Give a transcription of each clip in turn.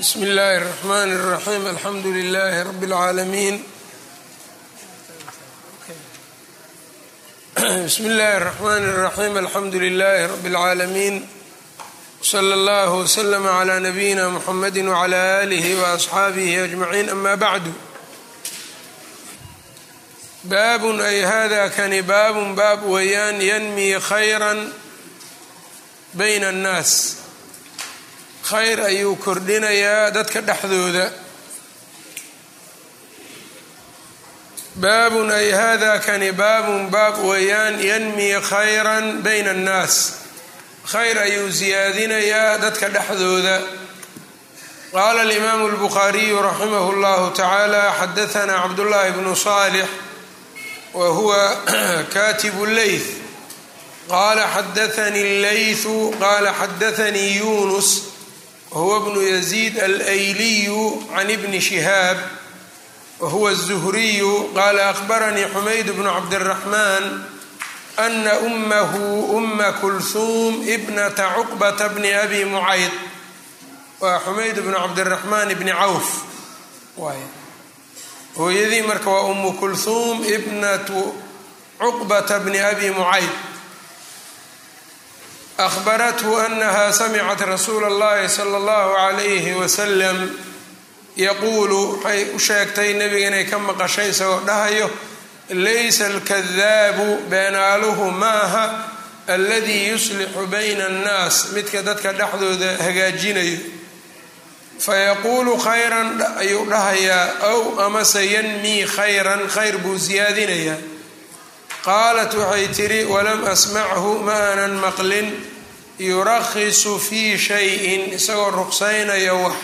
bsm اllahi الرحmn الرaxيm alxamdu لlh rb العaalamiin bsmi اllahi الرحmn الرaxيm alxamdu لlh rb العaalamiin wslى اllah وslm عlى nabiyina mxamedi وعlى آlih وأصxaabih أجmaعin ama bعd baabun ay hada kani baabun baab weeyaan yanmi khayra bayna الnaas khayr ayuu kordhinayaa dadka dhexdooda. Baabun ay hada kani baabun baab weeyaan yanmi khayran bayna annaas. Khayr ayuu siyaadinayaa dadka dhexdooda. Qaala alimaamu albukhaariyu raximah اllahu tacaala xadahanaa cabdullaahi bnu salix wa huwa katibu leyth qaala xadaanii leythu qaala xadaanii yunus whuwa bnu yaziid alayliyu can ibni shihaab wahuwa الzuhriyu qaala akhbaranii xumayd bnu cabdiraxmaan ana umahu uma kulhuum ibnata cuqbata bni abi mucayd waa xumayd bnu cabdiraxmaan bni cawf waay hooyadii marka waa umu kulhuum ibnatu cuqbata bni abi mucayd ahbarathu anaha samicat rasuula اllahi sala اllahu calayhi wasalam yaquulu waxay u sheegtay nebiga inay ka maqashay isagoo dhahayo laysa alkadaabu beenaaluhu maaha aladii yuslixu bayna annaas midka dadka dhexdooda hagaajinayo fayaquulu khayran ayuu dhahayaa ow amase yanmii khayran khayr buu siyaadinayaa qaalat waxay tidhi walam asmachu ma aanan maqlin. Yurakhisu fii shayin isagoo ruqsaynaya wax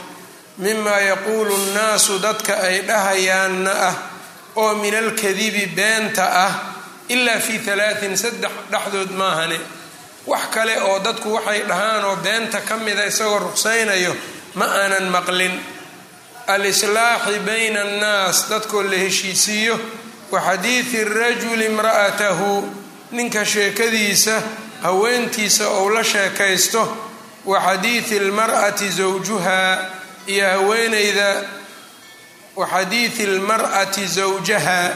mima yaquulu nnaasu dadka ay dhahayaanna ah oo min alkadibi beenta ah ilaa fii halaatin saddex dhexdood maahane. Wax kale oo dadku waxay dhahaan oo beenta ka mida isagoo ruqsaynayo ma aanan maqlin. Alislaaxi bayna annaas dadkoo la heshiisiiyo wa xadiidi rajuli imra'atahu ninka sheekadiisa haweentiisa ou la sheekaysto wa xadiidi lmar'ati zawjuhaa iyo haweeneyda wa xadiidi lmar'ati zawjaha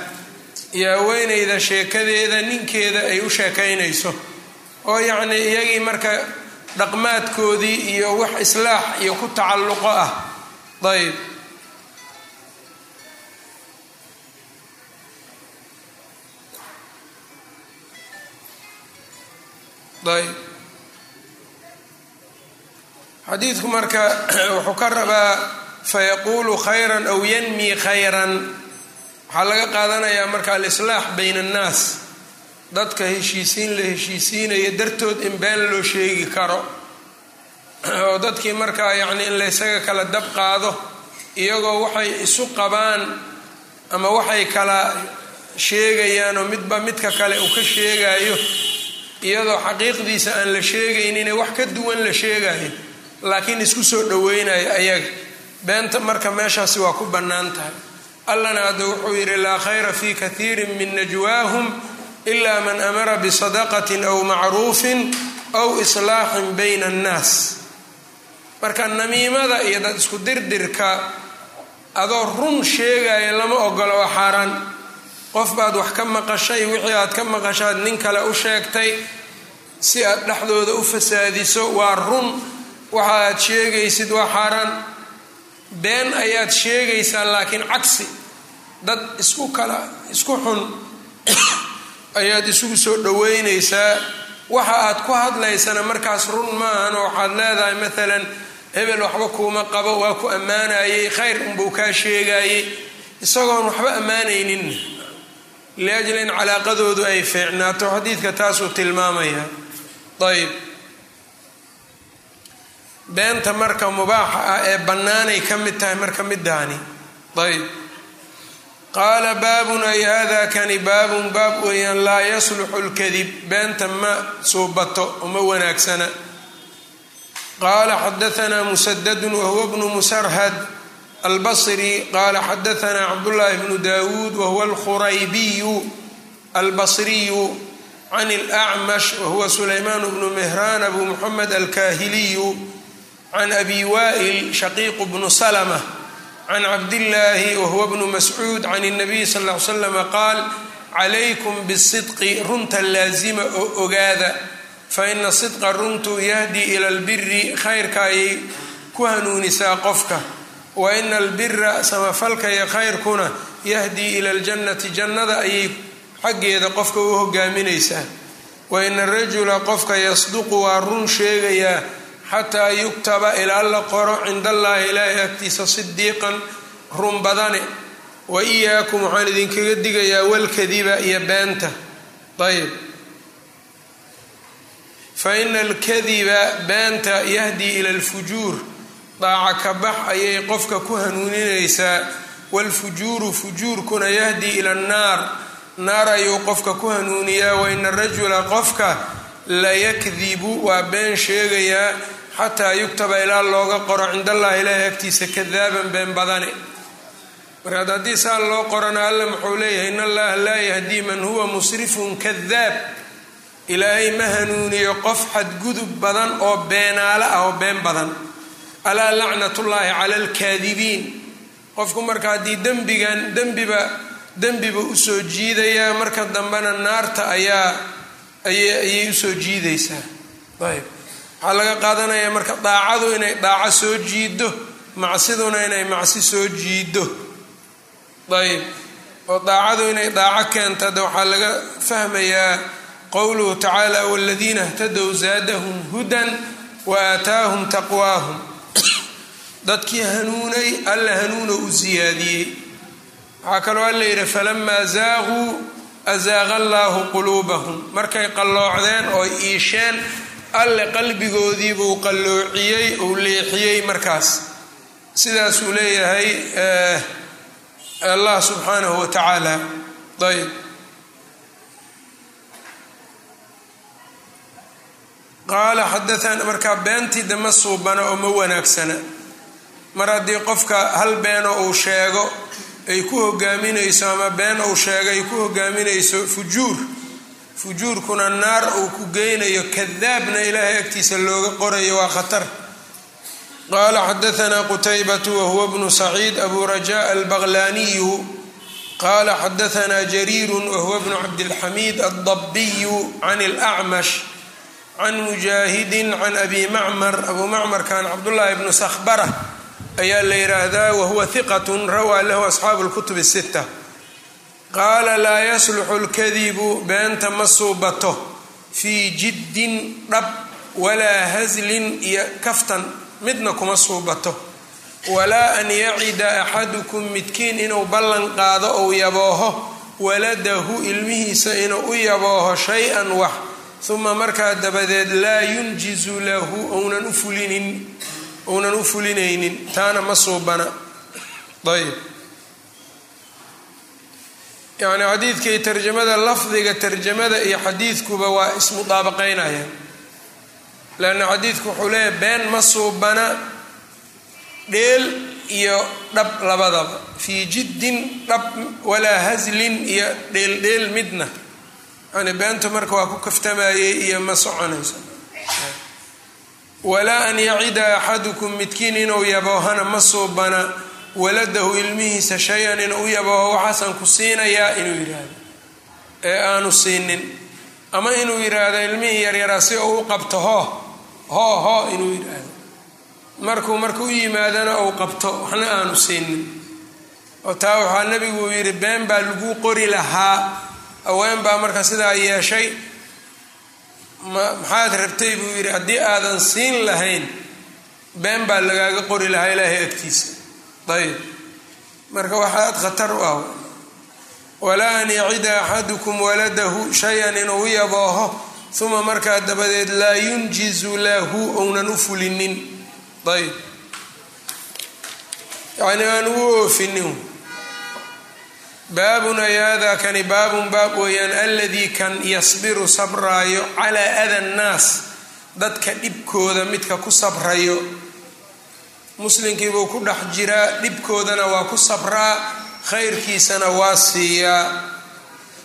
iyo haweeneyda sheekadeeda ninkeeda ay u sheekaynayso. Oo yacnii iyagii marka dhaqmaadkoodii iyo wax islaax iyo ku tacalluqo ah. Ayb ayb xadiidku marka wuxuu ka rabaa fayaquulu khayran aw yanmi khayran. Waxaa laga qaadanayaa marka alislaax bayna annaas. Dadka heshiisiin la heshiisiinaya dartood in been loo sheegi karo. Oo dadkii markaa yacni in laysaga kala dab qaado iyagoo waxay isu qabaan ama waxay kala sheegayaan oo midba midka kale uu ka sheegayo iyadoo xaqiiqdiisa aan la sheegaynine wax ka duwan la sheegayo laakiin isku soo dhoweynayo ayaga. Beenta marka meeshaasi waa ku bannaan tahay. Allana hadda wuxuu yidhi laa khayra fii katiirin min najwaahum ila man amara bisadaqatin aw macruufin aw islaaxin bayna annaas. Marka namiimada iyo dad isku dirdirka adoo run sheegaya lama ogolo waa xaaraan qof baad wax ka maqashay wixii aad ka maqashaad nin kale u sheegtay si aad dhexdooda u fasaadiso waa run. Waxa aad sheegaysid waa xaaraan. Been ayaad sheegaysaa laakiin cagsi. Dad isku kala isku xun ayaad isugu soo dhoweynaysaa. Waxa aad ku hadlaysana markaas run maahan oo waxaad leedahay maalan hebel waxba kuuma qabo waa ku ammaanayey khayr unbuu kaa sheegayey. Isagoon waxba ammaanaynin liajli in calaaqadoodu ay fiicnaato xadiidka taasuu tilmaamaya ayb beenta marka mubaaxa ah ee bannaanay ka mid tahay marka midaani ayb qaala baabun ay hada kani baabun baab weeyaan laa yasluxu lkadib beenta ma suubato uma wanaagsana qaala xadaanaa musadadun wahuwa bnu musarhad albasri qaala xadaanaa cabdullaahi bnu daawuud wahuwa alkhuraybiyu albasriyu can alacmash wahuwa sulaymaanu bnu mihraan abu muxamed alkaahiliyu can abi waa'il shaqiiqu bnu salma can cabdillaahi wahuwa bnu mascuud can اnabiy sal ly slama qaal calaykum bisidqi runta laasima oo ogaada faina sidqa runtu yahdii ila lbiri khayrka ayay ku hanuunisaa qofka wa ina albira samafalka iyo khayrkuna yahdii ila aljannati jannada ayay xaggeeda qofka u hogaaminaysaa wa ina arajula qofka yasduqu waa run sheegayaa xataa yuktaba ilaa la qoro cinda allaahi ilaahi agtiisa sidiiqan run badane. Wa iyaakum waxaan idinkaga digayaa walkadiba iyo beenta. Ayb fa ina alkadiba beenta yahdii ila alfujuur daaca ka bax ayay qofka ku hanuuninaysaa. Waalfujuuru fujuurkuna yahdii ila annaar naar ayuu qofka ku hanuuniyaa. Wa ina arajula qofka layakdibu waa been sheegayaa xataa yuktaba ilaa looga qoro. Cind allahi ilaahi agtiisa kadaaban been badane. Markaad haddii saa loo qorana alla muxuu leeyahay in allaha laa yahdii man huwa musrifun kadaab ilaahay ma hanuuniyo qof xadgudub badan oo beenaale ah oo been badan alaa lacnatullaahi cala alkaadibiin. Qofku marka haddii dembigan dembiba dembiba u soo jiidayaa marka dambena naarta ayaa ayay u soo jiidaysaa. Ayb waxaa laga qaadanayaa marka daacadu inay daaco soo jiido macsiduna inay macsi soo jiido ayb oo daacadu inay daaco keento de waxaa laga fahmayaa qowluhu tacaala waladiina htadow zaadahum hudan wa aataahum taqwaahum dadkii hanuunay alla hanuuna u siyaadiyey. Waxaa kaloo alla yidhi falamaa zaaquu azaaqa allaahu quluubahum. Markay qalloocdeen oo iisheen alle qalbigoodiibuu qalloociyey uu leexiyey markaas. Sidaasuu leeyahay allah subxaanahu wa tacaala. Ayb qaala xadaana markaa beentii dama suubana oo ma wanaagsana mar haddii qofka hal beeno uu sheego ay ku hogaaminayso ama been uu sheego ay ku hogaaminayso fujuur. Fujuurkuna naar uu ku geynayo kadaabna ilaahay agtiisa looga qorayo waa khatar. Qaala xadaanaa qutaybatu wahuwa bnu saciid abu raja albaqlaniyu qaala xadaanaa jariiru wahuwa bnu cabdilxamiid aldabiyu can اlacmash can mujaahidin can abi macmar abu macmarkan cabdullaahi bnu sakhbara ayaa la yidhaahdaa wahuwa hiqatun rawaa lahu asxaabu lkutub sita qaala laa yasluxu lkadibu beenta ma suubato fii jiddin dhab walaa haslin iyo kaftan midna kuma suubato walaa an yacida axadukum midkiin inuu ballan qaado ou yabooho. Waladahu ilmihiisa inuu u yabooho shay-an wax. Uma markaa dabadeed laa yunjizu lahu ounan ufulinin uunan u fulinaynin taana ma suubana ayb yacni xadiidkii tarjamada lafdiga tarjamada iyo xadiidkuba waa ismudaabaqaynayaan leanna xadiidku wuxuu leeyahy been ma suubana dheel iyo dhab labadaba. Fii jiddin dhab walaa haslin iyo dheeldheel midna. Yani beenta marka waa ku kaftamayey iyo ma soconayso walaa an yacida axadukum midkiin inuu yaboohana ma suubana waladahu ilmihiisa shay-an inuu u yabooho waxaasaan ku siinayaa inuu yidhaahdo. Ee aanu siinin ama inuu yidhaahdo ilmihii yaryaraa si uu u qabto hoo hoo hoo inuu yidhaahdo. Markuu marka u yimaadana uu qabto waxna aanu siinin. Oo taa waxaa nebigu yidhi been baa lagu qori lahaa. Haween baa marka sidaa yeeshay maxaad rabtay buu yidhi haddii aadan siin lahayn been baa lagaaga qori lahaa ilaahay agtiisa. Ayb marka waxaad khatar u ah walaa an yacida axadukum waladahu shay-an inuu yabooho uma markaa dabadeed laa yunjizu lahu ounan u fulinin. Ayb yani aan ugu oofinin baabun ay hada kani baabun baab weeyaan aladii kan yasbiru sabraayo calaa ada nnaas dadka dhibkooda midka ku sabrayo. Muslimkiibuu ku dhex jiraa dhibkoodana waa ku sabraa khayrkiisana waa siiyaa.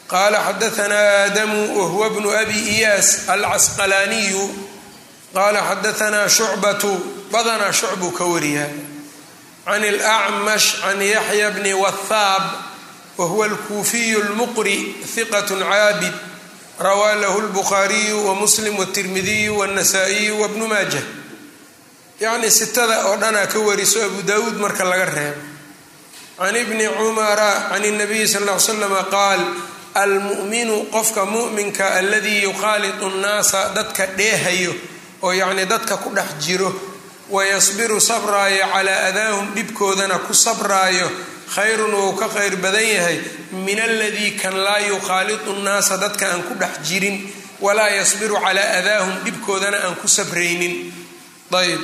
Qaala xadaanaa aadamu wahuwa bnu abi iyaas alcasqalaaniyu qaala xadaanaa shucbatu badanaa shucbuu ka wariyaa. Can اlأcmash can yaxya bni wahaab wahuwa alkuufiyu اlmuqri hiqat caabid rawaa lahu اlbukhaariyu wamuslim wاtirmidiyu wاnasaa'iyu wabnu maajah yacni sitada oo dhanaa ka wariso abu daawuud marka laga reebo can ibni cumara can الnabiyi sal ll ly slama qaal almu'minu qofka mu'minka aladii yukhaalitu nnaasa dadka dheehayo oo yacni dadka ku dhex jiro wayasbiru sabraayo calaa adaahum dhibkoodana ku sabraayo. khayrun wou ka khayr badan yahay. min aladii kan laa yukhaalitu nnaasa dadka aan ku dhex jirin. walaa yasbiru calaa adaahum dhibkoodana aan ku sabraynin. ayb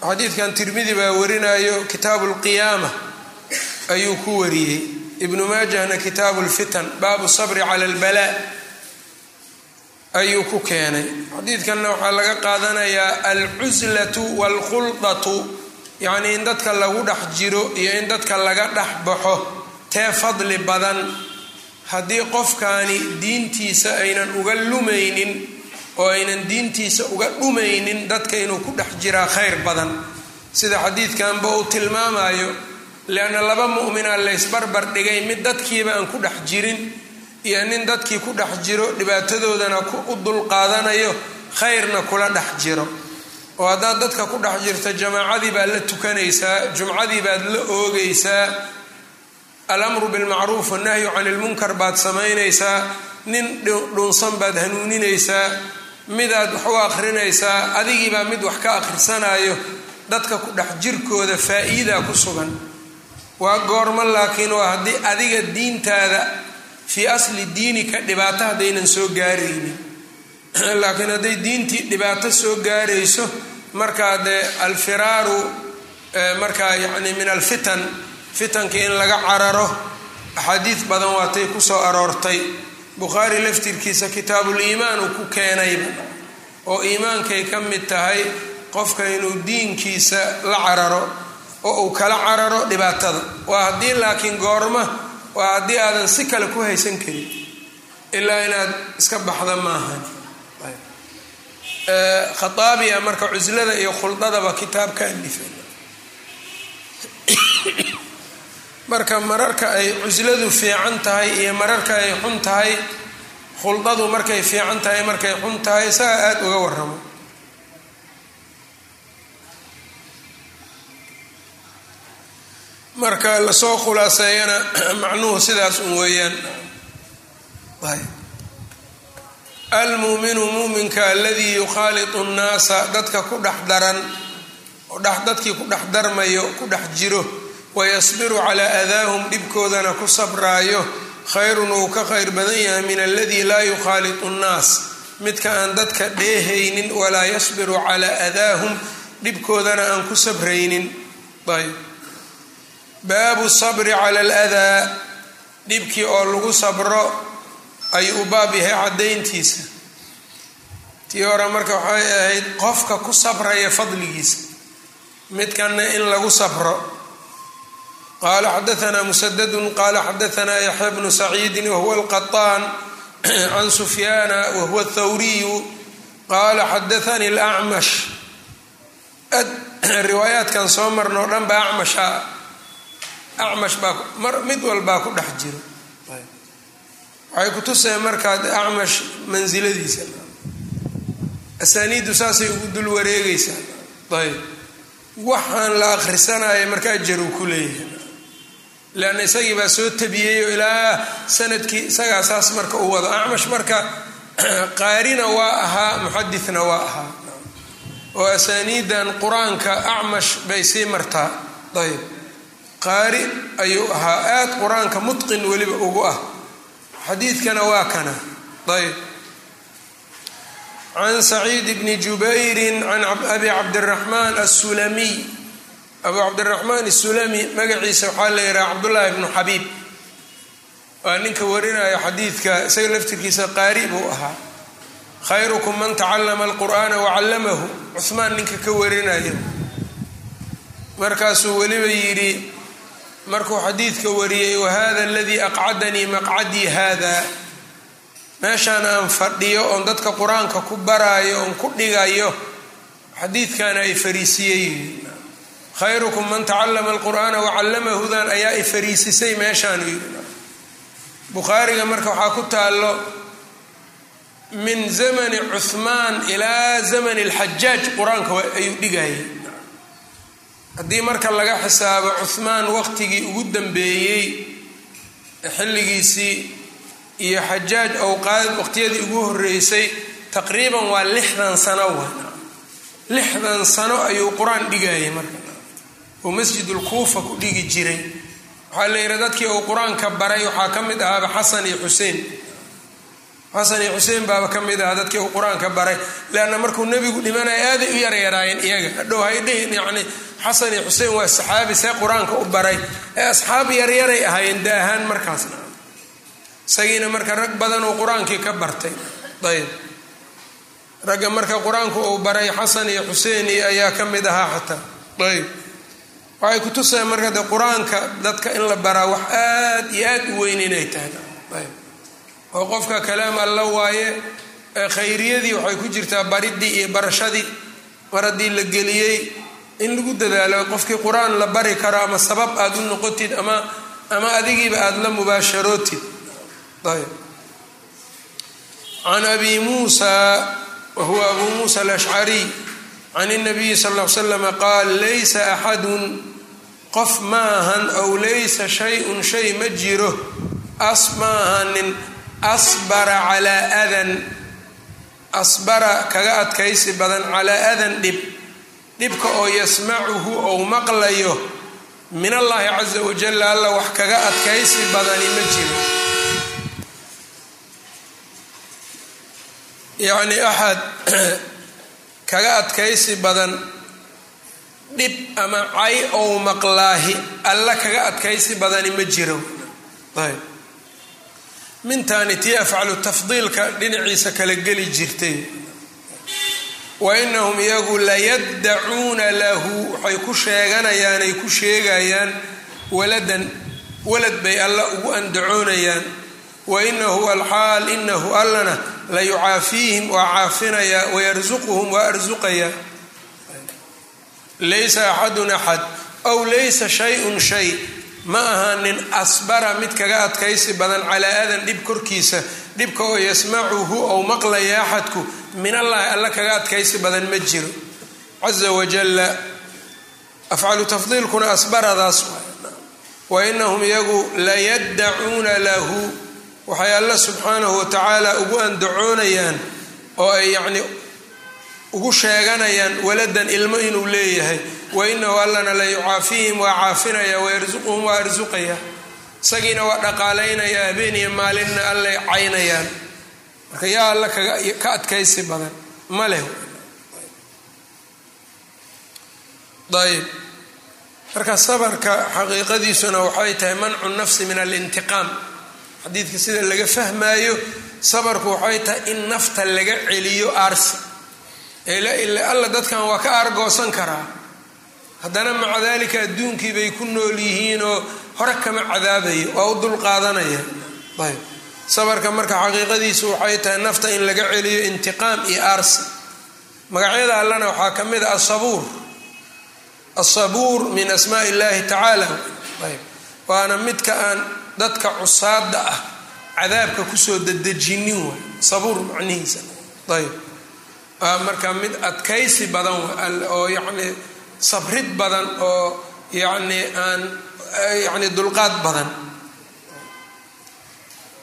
xadiidkan tirmidi baa warinayo kitaabu lqiyaama ayuu ku wariyey. ibnu maajahna kitaabu lfitan baabu sabri cala albalaa ayuu ku keenay. Xadiidkanna waxaa laga qaadanayaa alcuslatu waalkhuldatu yacnii in dadka lagu dhex jiro iyo in dadka laga dhex baxo tee fadli badan. Haddii qofkaani diintiisa aynan uga lumaynin oo aynan diintiisa uga dhumaynin dadka inuu ku dhex jiraa khayr badan. Sida xadiidkanba uu tilmaamayo leanna laba mu'mina laysbarbar dhigay mid dadkiiba aan ku dhex jirin iyo nin dadkii ku dhex jiro dhibaatadoodana u dulqaadanayo khayrna kula dhex jiro. Oo haddaad dadka ku dhex jirto jamaacadii baad la tukanaysaa jumcadii baad la oogaysaa alamru bilmacruuf wannahyu cani lmunkar baad samaynaysaa nin dhunsan baad hanuuninaysaa midaad wax u akhrinaysaa adigiibaa mid wax ka akhrisanayo dadka ku dhex jirkooda faa-iida ku sugan. Waa goormo laakiin waa haddii adiga diintaada fii asli diinika dhibaato haddaynan soo gaaraynin. Laakiin hadday diintii dhibaato soo gaarayso markaa dee alfiraaru markaa yacni min alfitan fitanka in laga cararo axaadiid badan waatay ku soo aroortay. Bukhaari laftirkiisa kitaabuliimaan uu ku keenayba oo iimaankay ka mid tahay qofka inuu diinkiisa la cararo oo uu kala cararo dhibaatada. Waa haddii laakiin goorma waa haddii aadan si kale ku haysan karin ilaa inaad iska baxda maahan khaaabiya marka cuslada iyo khuldadaba kitaab ka alifay marka mararka ay cusladu fiican tahay iyo mararka ay xun tahay khuldadu markay fiican tahay markay xun tahay saa aada uga waramo marka la soo khulaaseeyana macnuhu sidaas un weeyaan. Almuuminu muuminka aladii yukhaalitu nnaasa dadka ku dhex daran dadkii ku dhex darmayo ku dhex jiro wayasbiru calaa adaahum dhibkoodana ku sabraayo khayrun uu ka khayr badan yahay min aladii laa yukhaalitu nnaas. Midka aan dadka dheehaynin walaa yasbiru calaa adaahum dhibkoodana aan ku sabraynin. Ayb baabu sabri cala aladaa dhibkii oo lagu sabro ayuu u baab yahay caddayntiisa. Tii hore marka waxay ahayd qofka ku sabraya fadligiisa midkanna in lagu sabro. Qaala xadaanaa musadadun qaala xadaanaa yaxya bnu saciidin wahuwa alqaطaan can sufyaana wahuwa athawriyu qaala xadaanii alacmash riwaayaadkan soo marno o dhan ba acmasha acmash baa mid walbaa ku dhex jiro. Waxay ku tuseen markaad acmash mansiladiisa asaaniiddu saasay ugu dul wareegaysaa. Ayb. Waxaan la akhrisanaya marka ajaruu ku leeyahay. Leanna isagii baa soo tabiyeyoo ilaa sannadkii isagaa saas marka u wado acmash marka qaarina waa ahaa muxadithna waa ahaa. Oo asaaniidan qur'aanka acmash bay sii martaa. Ayb qaari ayuu ahaa aad qur'aanka mutqin weliba ugu ah. Xadiidkana waa kana. Ayb can saciid bni jubayrin can abi cabdiraxmaan asulamiy abu cabdiraxmaan asulami magaciisa waxaa la yidhaha cabdullaahi bnu xabiib. Waa ninka warinaya xadiidka isaga laftirkiisa qaari buu ahaa. Khayrukum man tacallama alqur'aana wacallamahu cuhmaan ninka ka warinaya markaasuu weliba yidhi markuu xadiidka wariyey wahada aladii aqcadanii maqcadii hada meeshaan aan fadhiyo oon dadka qur'aanka ku baraayo oon ku dhigayo xadiidkana ay fariisiyey. Khayrukum man tacallama alqur'aana wacallamahudan ayaa ay fariisisay meeshaan bukhaariga marka waxaa ku taallo min zamani cuhmaan ilaa zamani alxajaaj qur'aanka ayuu dhigayay haddii marka laga xisaabo cuhmaan waqtigii ugu dambeeyey xilligiisii iyo xajaaj owqaad waqtiyadii ugu horeysay taqriiban waa lixdan sano wa lixdan sano ayuu qur'aan dhigayay marka. Oo masjidulkuufa ku dhigi jiray. Waxaa la yidhi dadkii uu qur'aanka baray waxaa ka mid ahaaba xasan iyo xuseen xasan iyo xuseen baaba ka mid ahaa dadkii uu qur'aanka baray leanna markuu nebigu dhimanaya aaday u yaryaraayeen iyaga. Hadhow haydhihin yacni xasan iyo xuseen waa saxaabi see qur'aanka u baray. Ee asxaab yaryaray ahaayeen da ahaan markaasna. Isagiina marka rag badan uu qur'aankii ka bartay. Ayb ragga marka qur'aanku uu baray xasan iyo xuseen iyo ayaa ka mid ahaa xataa. Ayb waxay ku tusaya marka de qur'aanka dadka in la baraa wax aad iyo aad u weyn inay tahay. Ayb oo qofka kalaam alla waaye khayriyadii waxay ku jirtaa baridii iyo barashadii mar haddii la geliyey in lagu dadaalo qofkii qur'aan la bari karo ama sabab aad u noqotid ama ama adigiiba aada la mubaasharootid. Ayb can abi muusa wa huwa abu muusa alashcariy can اnabiyi sal l slam qaal laysa axadun qof ma ahan ow laysa shay-un shay ma jiro as ma ahanin asbara calaa adan asbara kaga adkaysi badan calaa adan dhib dhibka oo yasmacuhu ou maqlayo min allahi caza wajal alla wax kaga adkaysi badani ma jiro yacni axad kaga adkaysi badan dhib ama cay ou maqlaahi alla kaga adkaysi badani ma jiro ayb mintaani tii afcalu tafdiilka dhinaciisa kala geli jirtay. Wa inahum iyagu layaddacuuna lahu waxay ku sheeganayaan ay ku sheegayaan waladan walad bay alla ugu andacoonayaan. Wa inahu alxaal inahu allana la yucaafiihim waa caafinayaa wayarsuquhum waa arsuqayaa laysa axadun axad ow laysa shay-un shay ma ahaanin asbara mid kaga adkaysi badan calaa adan dhib korkiisa dhibka oo yasmacuhu ou maqlaya axadku min allahi alla kaga adkaysi badan ma jiro. Caza wajalla afcalu tafdiilkuna asbaradaas wa inahum iyagu layaddacuuna lahu waxay alla subxaanahu watacaala ugu andacoonayaan oo ay yacni ugu sheeganayaan waladan ilmo inuu leeyahay wa inahu allana la yucaafiihim waa caafinaya wayarsuquhum waa arsuqaya isagiina waa dhaqaalaynaya habeen iyo maalinna allay caynayaan. Marka yaa alla ka adkaysi badan ma leh. Ayb marka sabarka xaqiiqadiisuna waxay tahay mancu nafsi min alintiqaam. Xadiidka sida laga fahmaayo sabarku waxay tahay in nafta laga celiyo aarsi alla dadkan waa ka aargoosan karaa. Haddana maca dalika adduunkii bay ku nool yihiin oo hore kama cadaabayo waa u dulqaadanaya. Ayb. Sabarka marka xaqiiqadiisu waxay tahay nafta in laga celiyo intiqaam iyo aarsi. Magacyada allana waxaa ka mid a asabuur asabuur min asmaa illahi tacaala. Ayb. Waana midka aan dadka cusaada ah cadaabka ku soo dedejinin waay. Sabuur macnihiisa. Ayb marka mid adkaysi badan oo yacni sabrid badan oo yacni aan yacni dulqaad badan.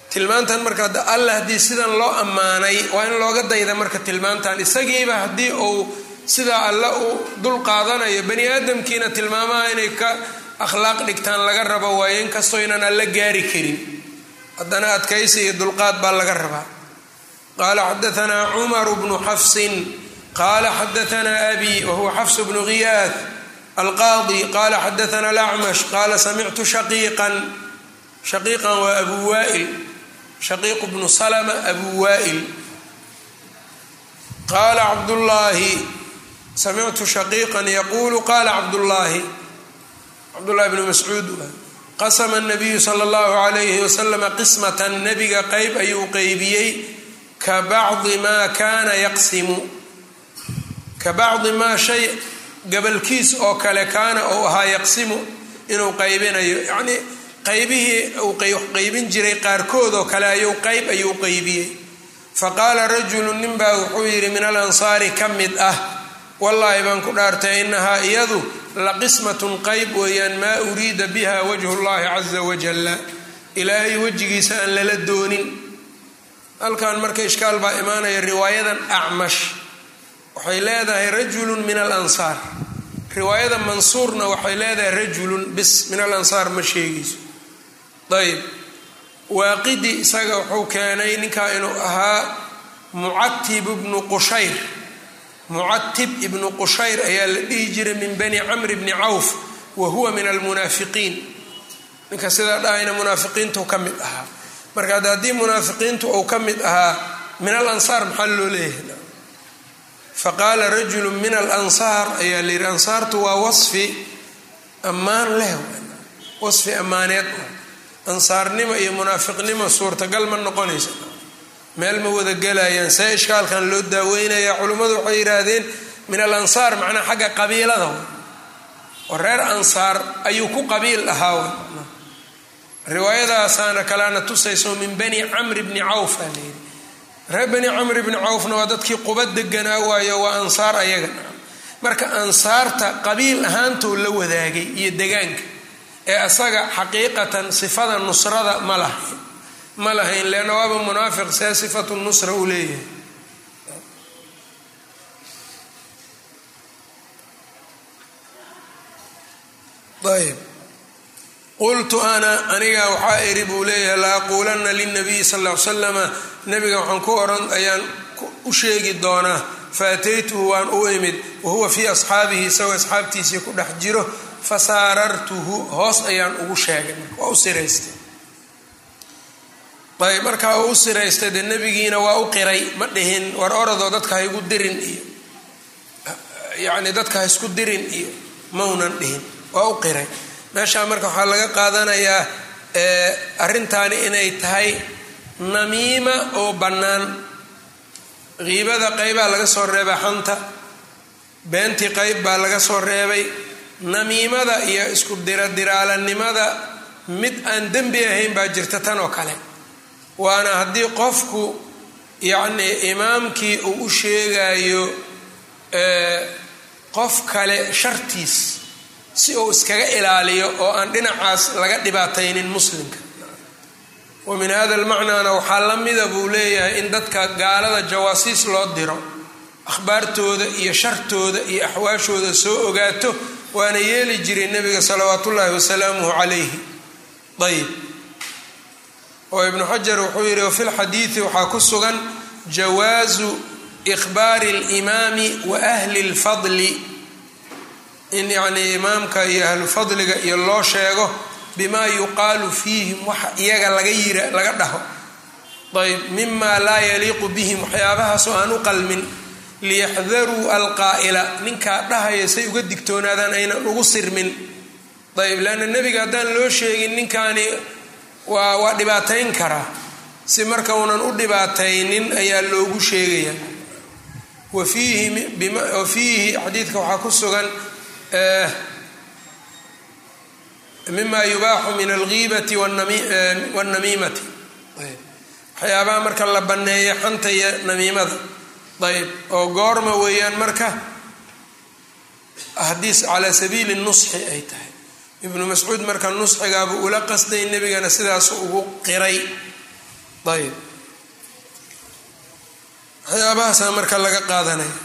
Tilmaantan marka alla haddii sidan loo ammaanay waa in looga dayda marka tilmaantan. Isagiiba haddii uu sidaa alla u dul qaadanayo bani aadamkiina tilmaamaha inay ka akhlaaq dhigtaan laga rabo waayo inkastoo inaan alla gaari karin. Haddana adkaysi iyo dulqaad baa laga rabaa qala xadaanaa cumaru bnu xafsin qala xadaanaa abi wahuwa xafs bnu khiyaad alqaadi qala xadaanaa alacmash qala samictu shaqiiqan shaqiiqan waa abu waail shaqiiq bnu salma abu waail qala cabdullaahi samictu shaqiiqan yaquulu qala cabdullaahi cabdullahi bnu mascuud qasma nabiyu sala allahu alayhi wasalama qismatan nabiga qeyb ayuu qeybiyey ka bacdi maa kaana yaqsimu ka bacdi maa shay gabalkiis oo kale kaana uu ahaa yaqsimu inuu qaybinayo yacnii qaybihii uu qaybin jiray qaarkood oo kale ayuu qayb ayuu qaybiyey fa qaala rajulu ninbaa wuxuu yidhi min alansaari ka mid ah wallaahi baan ku dhaartay inahaa iyadu la qismatun qayb weeyaan maa uriida biha wajhu llahi caza wajalla ilaahay wejigiisa aan lala doonin halkan marka ishkaal baa imaanaya riwaayadan acmash. Waxay leedahay rajulun min alansaar. Riwaayada mansuurna waxay leedahay rajulun bis min alansaar ma sheegayso ayb waaqidi isaga wuxuu keenay ninkaa inuu ahaa mucatib ibnu qushayr. Mucatib ibnu qushayr ayaa la dhihi jiray min bani camr bni cawf wa huwa min almunaafiqiin. Ninka sidaa dhahayna munaafiqiintu ka mid ahaa marka ad haddii munaafiqiintu uu ka mid ahaa min alansaar maxaa loo leeyahay? Faqaala rajulu min alansaar ayaa la yidhi ansaartu waa wasfi ammaan leh. Wasfi ammaaneed. Ansaarnimo iyo munaafiqnimo suurtagal ma noqonaysa meel ma wada gelayaan see ishkaalkan loo daaweynaya culimmadu waxay yidhaahdeen min alansaar macnaa xagga qabiilada. Oo reer ansaar ayuu ku qabiil ahaa riwaayadaasaana kalena tusayso min bani camr bni cawf aa layidhi reer bani camr bni cawfna waa dadkii quba deganaa waayo waa ansaar ayaga. Marka ansaarta qabiil ahaantou la wadaagay iyo degaanka ee asaga xaqiiqatan sifada nusrada ma lahayn. Ma lahayn leanna waaba munaafiq see sifatu nusra uu leeyahay. Ayb qultu ana aniga waxaa iri buu leeyahay la aquulanna sal ly slama nabiga waxaan ku oran ayaan u sheegi doonaa faataytuhu waan u imid wahuwa fii asxaabihi isagoo asxaabtiisii ku dhex jiro fasaarartuhu hoos ayaan ugu sheegay waa u siraystay. Ayb markaa uu u siraystay dee nebigiina waa u qiray ma dhihin war oradoo dadka ha igu dirin iyo yacni dadka ha isku dirin iyo maunan dhihin waa u qiray meeshaa marka waxaa laga qaadanayaa arrintaani inay tahay namiima oo bannaan. Qiibada qeybaa laga soo reebay xanta. Beentii qeyb baa laga soo reebay. Namiimada iyo isku diradiraalanimada mid aan dembi ahayn baa jirta tan oo kale. Waana haddii qofku yacnii imaamkii uu u sheegayo qof kale shartiis si uu iskaga ilaaliyo oo aan dhinacaas laga dhibaataynin muslimka. Wa min hada almacnaana waxaa la mida buu leeyahay in dadka gaalada jawaasiis loo diro akhbaartooda iyo shartooda iyo axwaashooda soo ogaato waana yeeli jiray nebiga salawaat ullaahi wasalaamuhu calayhi. Ayb oo ibnu xajar wuxuu yidhi wafi lxadiidi waxaa ku sugan jawaasu ikhbaari alimaami wa ahli lfadli in yacnii imaamka iyo ahlu fadliga iyo loo sheego bimaa yuqaalu fiihim waxa iyaga laga yira laga dhaho. Ayb mima laa yaliiqu bihim waxyaabahaasoo aan u qalmin liyaxdaruu alqaa'ila ninkaa dhahaya say uga digtoonaadaan aynan ugu sirmin. Ayb leanna nebiga haddaan loo sheegin ninkaani waa waa dhibaatayn karaa si marka unan u dhibaataynin ayaa loogu sheegaya wa fiihi xadiidka waxaa ku sugan mima yubaaxu min algiibati wاnnamiimati waxyaabaha marka la banneeyo xanta iyo namiimada. Ayb. Oo goorma weeyaan marka hadiis calaa sabiili nusxi ay tahay. Ibnu mascuud marka nusxigaabuu ula qasday nebigana sidaas ugu qiray. Ayb. Waxyaabahaasa marka laga qaadanaya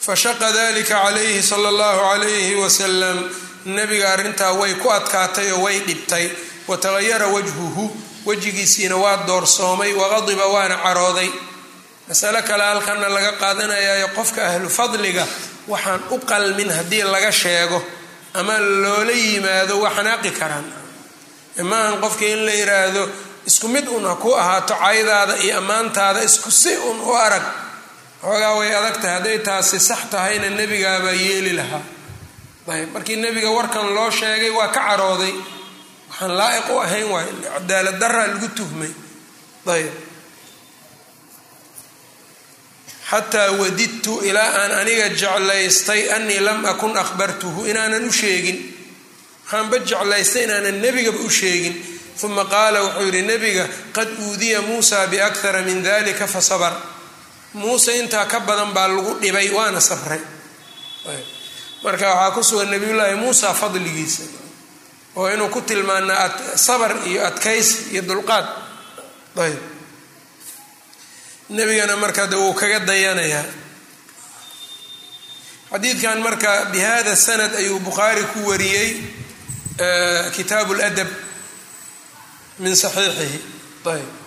fashaqa dalika calayhi sala allahu calayhi wasalam nebiga arrintaa way ku adkaatay oo way dhibtay watahayara wajhuhu wejigiisiina waa doorsoomay waqadiba waana carooday masale kale halkana laga qaadanayayo qofka ahlu fadliga waxaan u qalmin haddii laga sheego ama loola yimaado waa xanaaqi karaan maahan qofka in la yiraahdo isku mid un ha ku ahaato caydaada iyo ammaantaada isku si un u arag xoogaa way adag tahay hadday taasi sax tahayna nebigaabaa yeeli lahaa ayb markii nebiga warkan loo sheegay waa ka carooday waxaan laa'iq u ahayn waay cadaalad daraa lagu tuhmay. Ayb xataa wadidtu ilaa aan aniga jeclaystay anii lam akun akhbartuhu inaanan u sheegin. Waxaanba jeclaystay inaanan nebigaba u sheegin. Uma qaala wuxuu yidhi nebiga qad uudiya muusa biakhara min dalika fasabr muuse intaa ka badan baa lagu dhibay waana sabray. Marka waxaa ku sugan nabiyullaahi muusa fadligiisa oo inuu ku tilmaanaa sabar iyo adkaysi iyo dulqaad. Ayb. Nebigana marka de wuu kaga dayanayaa. Xadiidkan marka bi hada sanad ayuu bukhaari ku wariyey kitaabu ladab min saxiixihi. Ayb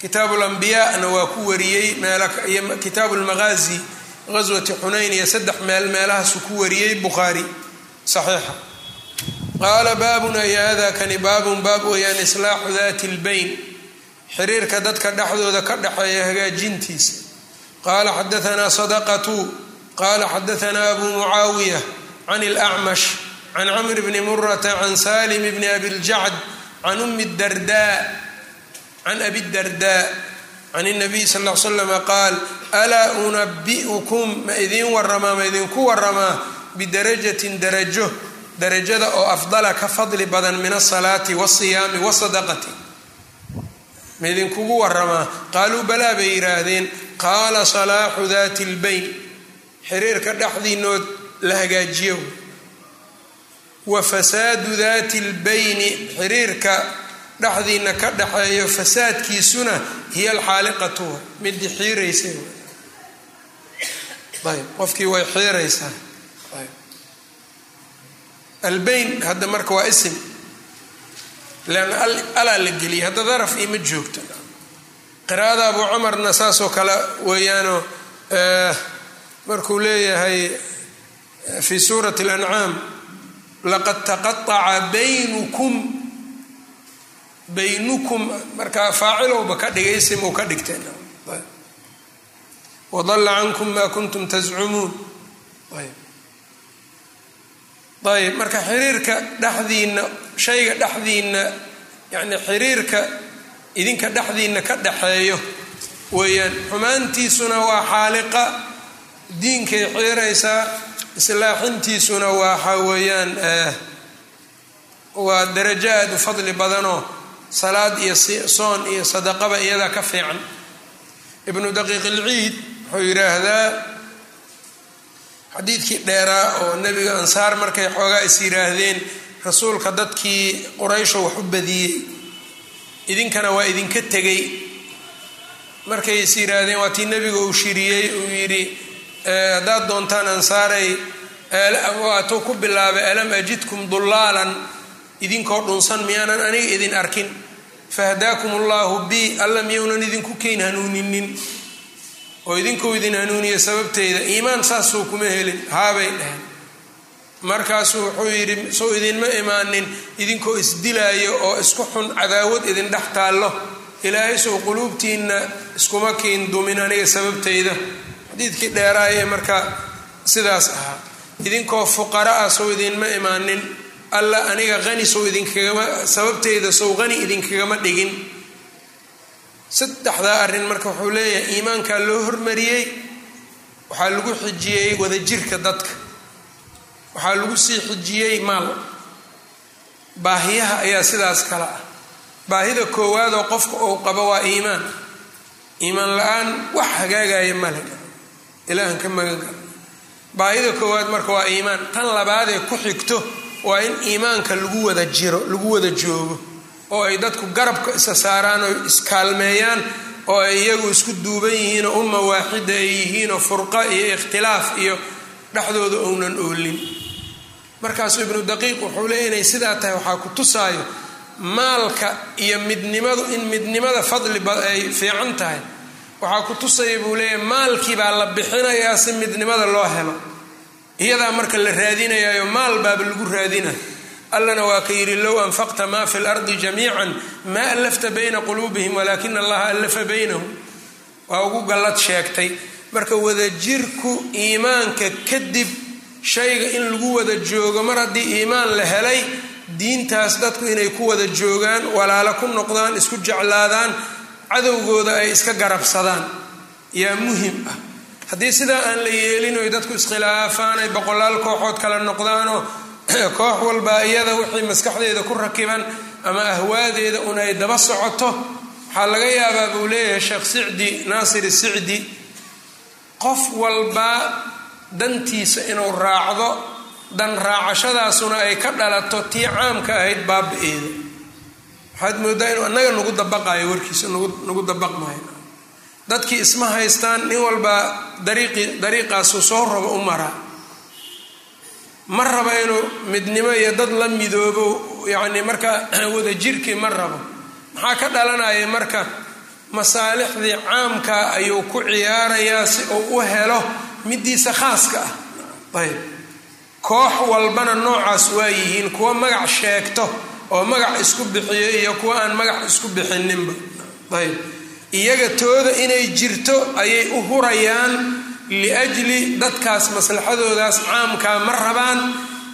kitaabu lambiyaana waa ku wariyey meeliyo kitaabu lmaqaazi gaswati xunayn iyo saddex meel meelahaasu ku wariyey bukhaari saxiixa. Qaala baabun ay hada kani baabun baab weeyaan islaaxu dati lbayn xiriirka dadka dhexdooda ka dhexeeya hagaajintiisa. Qaala xadaanaa sadaqatu qaala xadaanaa abu mucaawiya can اlacmash can camr bni murata can salim bni abi ljacd can umi darda can abi darda can اnabiy sal l slam qaal alaa unabi'ukum ma idiin waramaa ma idinku waramaa bidarajatin darajo darajada oo afdala ka fadli badan min asalaati wasiyaami wasadaqati ma idinkugu waramaa qaaluu balaa bay yidhaahdeen qaala salaaxu dati lbayn xiriirka dhexdiinood la hagaajiyo wa fasaadu dati lbayni xiriirka dhexdiina ka dhexeeyo fasaadkiisuna hiya alxaaliqatu. Midii xiiraysa ayb qofkii way xiiraysaa albayn hadda marka waa isim. Leanna alaa la geliyay hadda daraf ima joogto. Qiraa'ada abu cumarna saasoo kale weeyaano markuu leeyahay fi suurati اlancaam laqad taqaطaca baynukum baynukum markaa faacilowba ka dhigay isim uu ka dhigteen. Wadalla cankum ma kuntum tascumuun ayb. Marka xiriirka dhexdiina shayga dhexdiina yani xiriirka idinka dhexdiina ka dhaxeeyo weeyaan xumaantiisuna waa xaaliqa. Diinkay xiiraysaa islaaxintiisuna waxa weeyaan waa darajo aad u fadli badanoo salaad iyo soon iyo sadaqaba iyadaa ka fiican. Ibnu daqiiq ilciid wuxuu yidhaahdaa xadiidkii dheeraa oo nebiga ansaar markay xoogaa is yidhaahdeen rasuulka dadkii quraysho wax u badiyey. Idinkana waa idinka tegay markay is yidhaahdeen waa tii nebiga uu shiriyey uu yidhi haddaad doontaan ansaaray waatuu ku bilaabay alam ajidkum dullaalan idinkoo dhunsan miyaanan aniga idin arkin. Fahdaakum allahu bi alla miyounan idinku keyn hanuuninin. Oo idinkuu idin hanuuniya sababteeda iimaan saasuu kuma helin haabay dheheen markaasuu wuxuu yidhi soo idinma imaanin idinkoo isdilaayo oo isku xun cadaawad idin dhex taallo. Ilaahay sow quluubtiinna iskuma kiin dumin aniga sababteyda. Xadiidkii dheeraaye marka sidaas ahaa. Idinkoo fuqara ah sow idinma imaanin alla aniga qani sow idinkagama sababteyda sow qani idinkagama dhigin. Saddexdaa arrin marka wuxuu leeyahay iimaankaa loo hormariyey waxaa lagu xijiyey wadajirka dadka. Waxaa lagu sii xijiyey maal. Baahiyaha ayaa sidaas kale ah. Baahida koowaadoo qofka uu qabo waa iimaan. Iimaan la'aan wax hagaagaya male ilaahan ka magan kara baahida koowaad marka waa iimaan. Tan labaadee ku xigto waa in iimaanka lagu wada jiro lagu wada joogo oo ay dadku garabka isa saaraan oo iskaalmeeyaan oo ay iyagu isku duuban yihiinoo umma waaxida ay yihiinoo furqa iyo ikhtilaaf iyo dhexdooda ounan oolin. Markaasuu ibnu daqiiq wuxuu leeya inay sidaa tahay waxaa ku tusaayo maalka iyo midnimadu in midnimada fadli ay fiican tahay. Waxaa ku tusaya buu leeyahy maalkii baa la bixinayaa si midnimada loo helo iyadaa marka la raadinayayo maal baaba lagu raadinaya allana waa ka yidhi low anfaqta maa fi lardi jamiican maa allafta bayna quluubihim walaakina allaha allafa baynahum. Waa ugu gallad sheegtay. Marka wadajirku iimaanka kadib shayga in lagu wada joogo mar haddii iimaan la helay diintaas dadku inay ku wada joogaan walaalo ku noqdaan isku jeclaadaan cadowgooda ay iska garabsadaan. Yaa muhiim ah haddii sidaa aan la yeelin oy dadku iskhilaafaan ay boqolaal kooxood kala noqdaanoo koox walbaa iyada wixii maskaxdeeda ku rakiban ama ahwaadeeda un ay daba socoto waxaa laga yaabaa buu leeyahay sheekh sicdi naasir sicdi qof walbaa dantiisa inuu raacdo dan raacashadaasuna ay ka dhalato tii caamka ahayd baaba-eeda waxaad moodaa inuu annaga nagu dabaqayo warkiisa nagu dabaqmayo dadkii isma haystaan nin walbaa dariiqii dariiqaasu soo rabo u maraa ma raba inuu midnimo iyo dad la midoobo yacni marka wadajirkii ma rabo. Maxaa ka dhalanaya marka masaalixdii caamka ayuu ku ciyaarayaa si uu u helo midiisa khaaska ah? Ayb. Koox walbana noocaas waa yihiin kuwa magac sheegto oo magac isku bixiyo iyo kuwa aan magac isku bixininba ayb iyaga tooda inay jirto ayay u hurayaan liajli dadkaas maslaxadoodaas caamkaa ma rabaan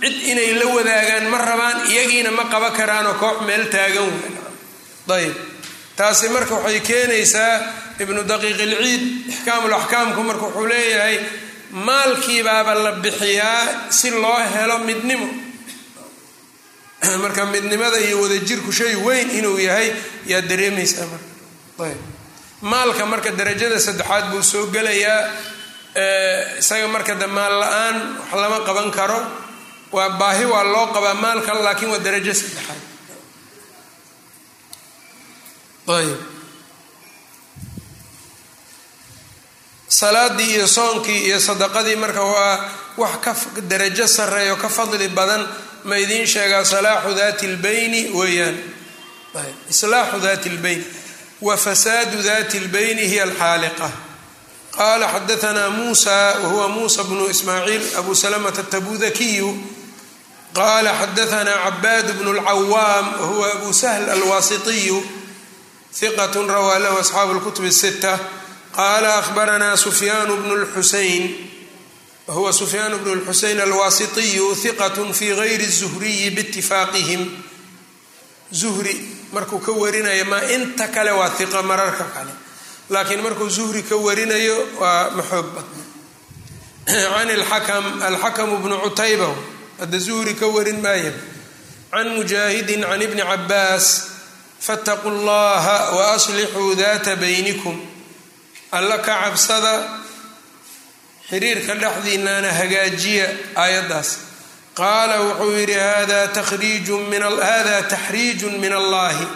cid inay la wadaagaan ma rabaan iyagiina ma qaba karaanoo koox meel taagan ayb taasi marka waxay keenaysaa ibnu daqiiq ilciid ixkaamul axkaamku marka wuxuu leeyahay maalkiibaaba la bixiyaa si loo helo midnimo. Marka midnimada iyo wadajirku shay weyn inuu yahay yaa dareemaysaa marka. Ayb maalka marka darajada saddexaad buu soo gelayaa isaga marka de maal la'aan wax lama qaban karo waa baahi waa loo qabaa maalka laakiin waa darajo saddexaad. Ayb salaadii iyo soonkii iyo sadaqadii marka waa wax ka darajo sareeyo ka fadli badan ma idiin sheegaa salaaxu dati lbayni weeyaan. Islaaxu dati lbayn wa fasaadu dati lbayni hiya alxaaliqa qala xadaana musa wahuwa musa bnu ismaaciil abu salamata atabudakiyu qala xadaana cabaad bnu lcawaam wahuwa abu sahl alwasitiyu hiqat rawaa lahu asxaabu lkutub sita qala ahbarana sufyaan bnu lxusein wahuwa sufyaan bnu lxusein alwasitiyu hiqat fi gayri zuhriyi biitifaaqihim zuhri markuu ka warinayo maa inta kale waa hiqa mararka kale. Laakiin markuu zuhri ka warinayo waa maxoog badna can lxakam alxakamu bnu cutayba hadda zuhri ka warin maaya can mujaahidin can ibni cabaas fattaquu llaha waaslixuu data baynikum. Alla ka cabsada xiriirka dhexdiinaana hagaajiya aayaddaas qaala wuxuu yidhi hada hada taxriijun min allahi.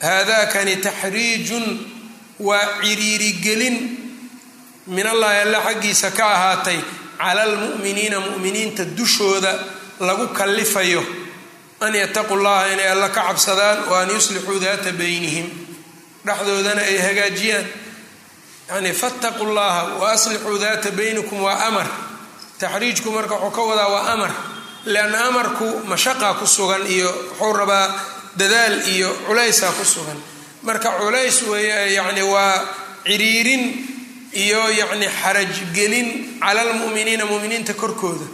Haadakani taxriijun waa ciriirigelin min allahi alla xaggiisa ka ahaatay cala almu'miniina mu'miniinta dushooda lagu kallifayo. An yataquu llaha inay alla ka cabsadaan wa an yuslixuu daata baynihim. Dhexdoodana ay hagaajiyaan. Yani fattaquu llaha wa aslixuu daata baynikum waa amar taxriijku marka wuxuu ka wadaa waa amar lianna amarku mashaqa ku sugan iyo wuxuu rabaa dadaal iyo culaysaa ku sugan. Marka culays weeye yacni waa ciriirin iyo yacni xarajgelin cala almu'miniina mu'miniinta korkooda.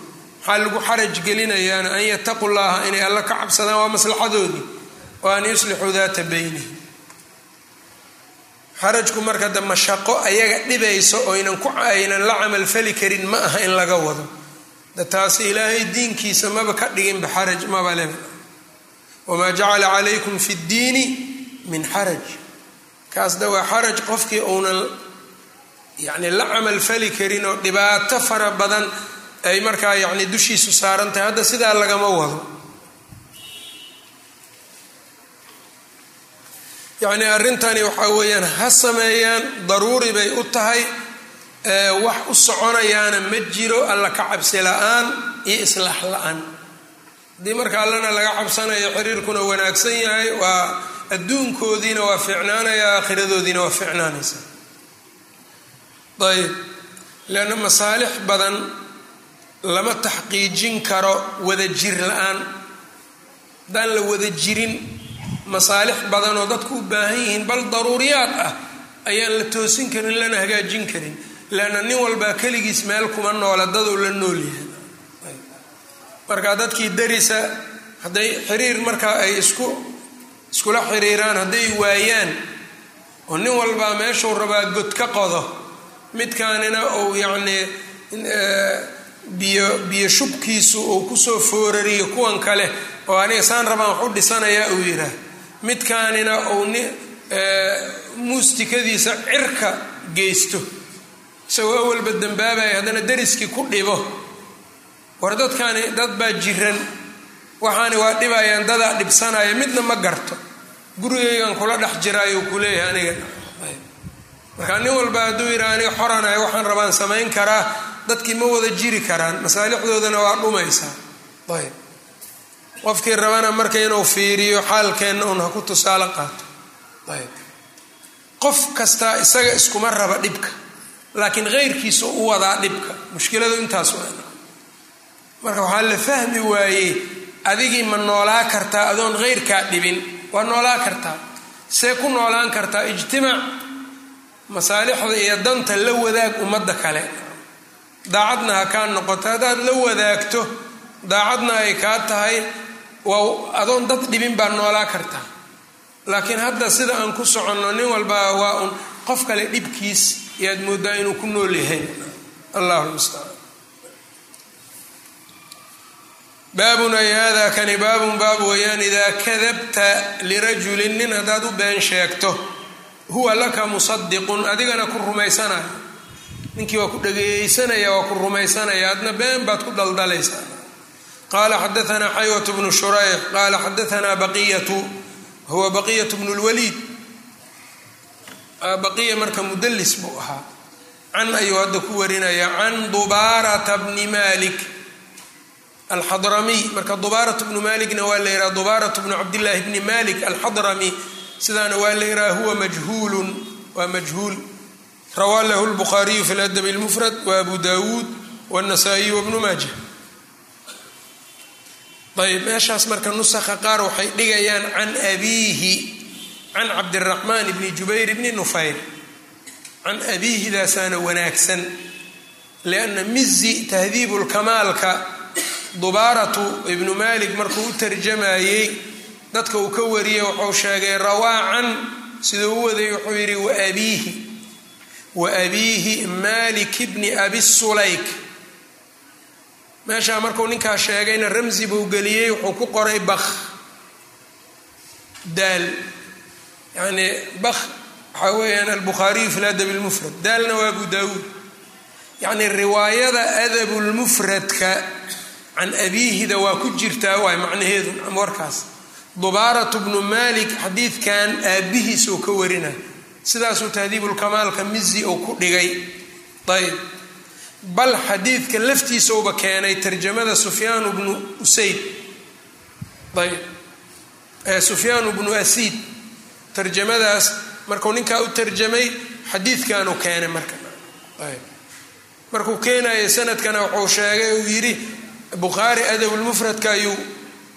Maxaa lagu xaraj gelinayaana an yataquu llaha inay alla ka cabsadaan waa maslaxadoodii wa an yuslixuu daata baynihim xarajku marka da mashaqo ayaga dhibayso ku aynan la camalfali karin ma aha in laga wado. Da taasi ilaahay diinkiisa maba ka dhiginba xaraj maba le wamaa jacala calaykum fi ddiini min xaraj kaasda waa xaraj qofkii uunan yani la camalfali karin oo dhibaato fara badan ay markaa yani dushiisu saaran tahay. Hadda sidaa lagama wado yacni arrintani waxaa weeyaan ha sameeyaan daruuri bay u tahay wax u soconayaana ma jiro alla ka cabsi la'aan iyo islaax la'aan. Haddii marka allana laga cabsanayo xiriirkuna wanaagsan yahay waa adduunkoodiina waa fiicnaanaya aakhiradoodiina waa fiicnaanaysa. Ayb leanna masaalix badan lama taxqiijin karo wada jir la'aan. Haddaan la wada jirin masaalix badan oo dadku u baahan yihiin bal daruuriyaad ah ayaan la toosin karin lana hagaajin karin leanna nin walbaa keligiis meel kuma noola daduu la nool yahay. Marka dadkii darisa hadday xiriir markaa ay isku iskula xiriiraan hadday waayaan oo nin walbaa meeshuu rabaa god ka qodo midkaanina uu yacnii biyo biyo shubkiisu uu ku soo foorariyo kuwan kale oo aniga saan rabaan wax u dhisanayaa uu yidhaah midkaanina uu ni muustikadiisa cirka geysto. Isagoo awalba dambaabaya haddana dariskii ku dhibo. War dadkaani dad baa jiran waxaani waa dhibayaan dadaa dhibsanaya midna ma garto. Gurigaygan kula dhex jiraayo ku leeyahay aniga. Markaa nin walba hadduu yidhaa aniga xoranahay waxaan rabaan samayn karaa dadkii ma wada jiri karaan masaalixdoodana waa dhumaysaa. Ayb qofkii rabana marka inuu fiiriyo xaalkeenna un ha ku tusaale qaato. Ayb. Qof kastaa isaga iskuma raba dhibka laakiin keyrkiisa u wadaa dhibka. Mushkiladu intaas marka waxaa la fahmi waayey adigii ma noolaa kartaa adoon keyrkaa dhibin? Waa noolaa kartaa. See ku noolaan kartaa ijtimaac masaalixda iyo danta la wadaag ummadda kale. Daacadna ha kaa noqoto haddaad la wadaagto daacadna ay kaa tahay waa adoon dad dhibin baa noolaa kartaa. Laakiin hadda sida aan ku soconno nin walba waa un qof kale dhibkiis yaad moodaa inuu ku nool yahay. Allahu lmustacaan baabun ay hada kani baabun baab weeyaan idaa kadabta lirajulin nin haddaad u been sheegto huwa laka musadiqun adigana ku rumaysanaya. Ninkii waa ku dhageysanaya waa ku rumaysanaya adna been baad ku daldalaysaa qaala xadaanaa xaywat bnu shurayx qaala xadaanaa baqiyatu huwa baqiyat bnu lwaliid baqiya marka mudalis buu ahaa can ayuu hadda ku warinaya can dubaarata bni malik alxadramiy marka dubaarat bnu malikna waa la yidhaha dubaarat bnu cabdillaahi bni malik alxadrami sidaana waa la yidhaha huwa majhuulun waa majhuul rawaa lahu lbukhaariyu fi ladabi lmufrad wa abu dawuud wاnasaa'iy wabnu maaja ayb meeshaas marka nusakha qaar waxay dhigayaan can abiihi can cabdiraxmaan bni jubayr bni nufayr can abiihidaasaana wanaagsan lianna mizi tahdiibu lkamaalka dubaaratu ibnu malik markuu u tarjamayey dadka uu ka wariyey wuxuu sheegay rawaa can siduu u waday wuxuu yidhi waabiihi wa abiihi malik bni abi sulayk meeshaa markuu ninkaa sheegayna ramsi buu geliyey wuxuu ku qoray bakh. Daal. Yacnii bakh waxaa weeyaan albukhaariyu fi ladabi lmufrad daalna waa abu daawuud. Yacnii riwaayada adabulmufradka can abiihida waa ku jirtaa waay macnaheedu warkaas. Dubaaratu bnu malik xadiidkan aabbihiis oo ka warina sidaasuu tahdiibulkamaalka mizi oo ku dhigay. Ayb bal xadiidka laftiisauba keenay tarjamada sufyaanu bnu usayd. Ayb sufyaanu bnu asiid tarjamadaas markuu ninkaa u tarjamay xadiidkanuu keenay marka. Markuu keenayay sanadkana wuxuu sheegay uu yidhi bukhaari adabulmufradka ayuu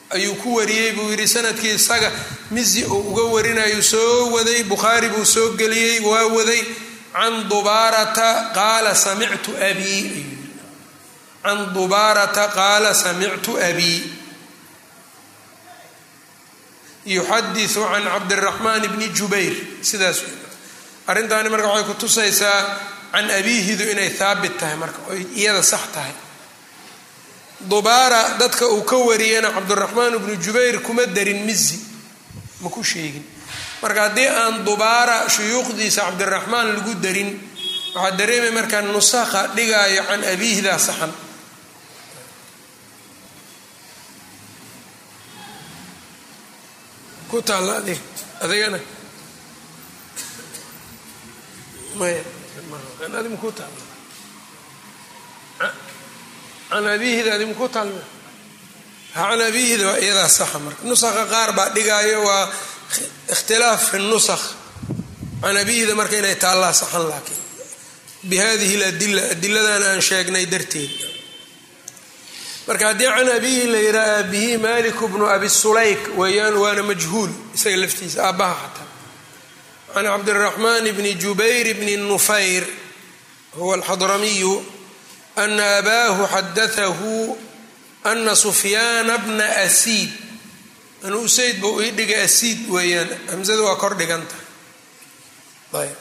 ayuu ku wariyey buu yidhi sannadkii isaga mizi uu uga warinayu soo waday bukhaari buu soo geliyey waa waday can dubaarata qaala samictu abii can dubaarata qaala samictu abii yuxadiu can cabdiraxmaan bni jubayr sidaas arrintaani marka waxay ku tusaysaa can abiihidu inay haabit tahay marka oy iyada sax tahay dubaara dadka uu ka wariyana cabdiraxmaan bnu jubayr kuma darin mizi ma ku sheegin marka haddii aan dubaara shuyuukhdiisa cabdiraxmaan lagu darin waxaa dareemay markaa nusakha dhigaayo can abiihdaa saxan. Ku taalla adig adigana. Maya maku taalla can abiihida adi maku taalma can abiihida waa iyadaa saxa marka. Nusakha qaar baa dhigaayo waa ikhtilaaf fi nusakh can abiihida marka inay taallaa saxan laakiin bi hadihi ladila aan sheegnay darteed marka haddii can la yidhaha aabihii maliku bnu abi sulayk weeyaan waana majhuul isaga laftiisa aabbaha xataa can cabdiraxmaan bni jubayr bni nufayr huwa alxadramiyu ana abaahu xadatahu ana sufyaana bna asiid anu usayd buu ii dhigay asiid weeyaan. Hamsada waa kor dhiganta. Ayb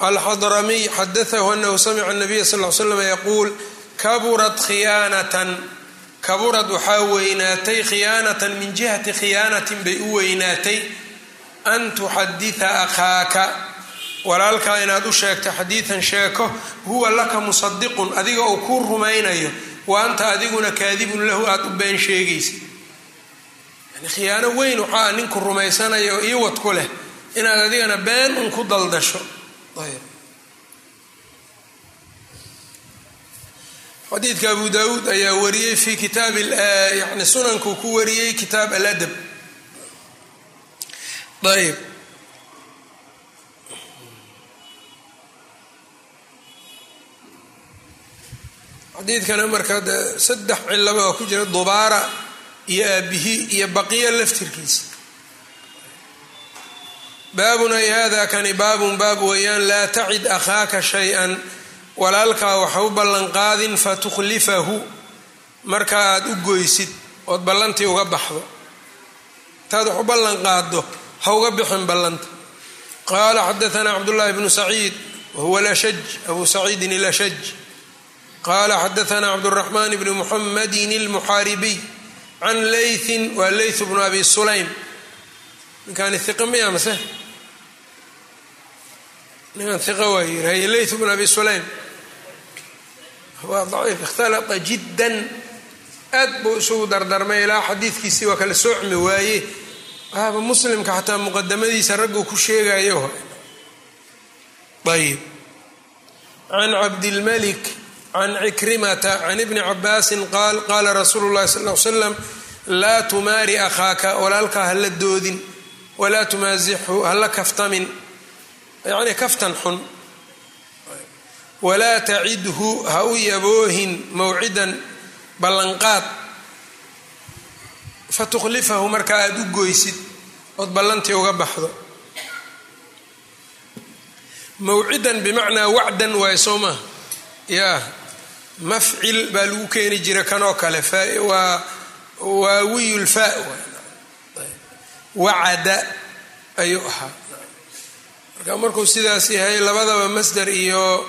alxadramiy anahu samica nabiya sal l slam yaquul kaburat khiyaanatan. Kaburad waxaa weynaatay khiyaanatan min jihati khiyaanatin bay u weynaatay. An tuxadita akhaaka. Walaalkaa inaad u sheegto xadiidan sheeko huwa laka musadiqun adiga uu kuu rumaynayo wa anta adiguna kaadibun lahu aada u been sheegaysa khiyaano weyn waxaa ninku rumaysanayo iyo wad ku leh inaad adigana been un ku daldasho. Xadiidka abu daawuud ayaa wariyey fi kitaab yani sunankuu ku wariyey kitaab aladab. Ayb. Xadiidkana marka de saddex cilaba oo ku jira dubaara iyo aabihi iyo baqiya laftirkiisa. Baabun ay hada kani baabun baab weeyaan laa tacid akhaaka shay-an walaalkaa waxa u ballanqaadin fatukhlifahu marka aad u goysid ood ballantii uga baxdo. Intaad wax u ballanqaado ha uga bixin ballanta. Qaala xadaanaa cabdullaahi bnu saciid wahuwa lashaj abu saciidin ilashaj qala xadaanaa cabduraxmaan bni muxammadin ilmuxaaribiy can leythin waa leyth bnu abi sulaym. Ninkaan iqa miya mase? Ninkaan iqa waa yiri leyth bnu abi sulaym. Waa daciif ikhtalata jiddan. Aad buu isugu dardarmay ilaa xadiidkiisii waa kala soocmi waaye. Waaba muslimka xataa muqadamadiisa ragguu ku sheegayo ayb can cabdilmalik can cikrimata can ibni cabaasin qaal qaala rasuulu llahi sal l slam laa tumaari akhaaka walaalkaa hala doodin walaa tumaasixhu hala kaftamin yacni kaftan xun walaa tacidhu ha u yaboohin mawcidan ballanqaad fatukhlifahu marka aada u goysid ood ballantii uga baxdo mawcidan bimacnaa wacdan waay soo maa yaa mafcil baa lagu keeni jira kanoo kale. Waa waawiyulfa wacada ayuu ahaa. Marka markuu sidaas yahay labadaba masder iyo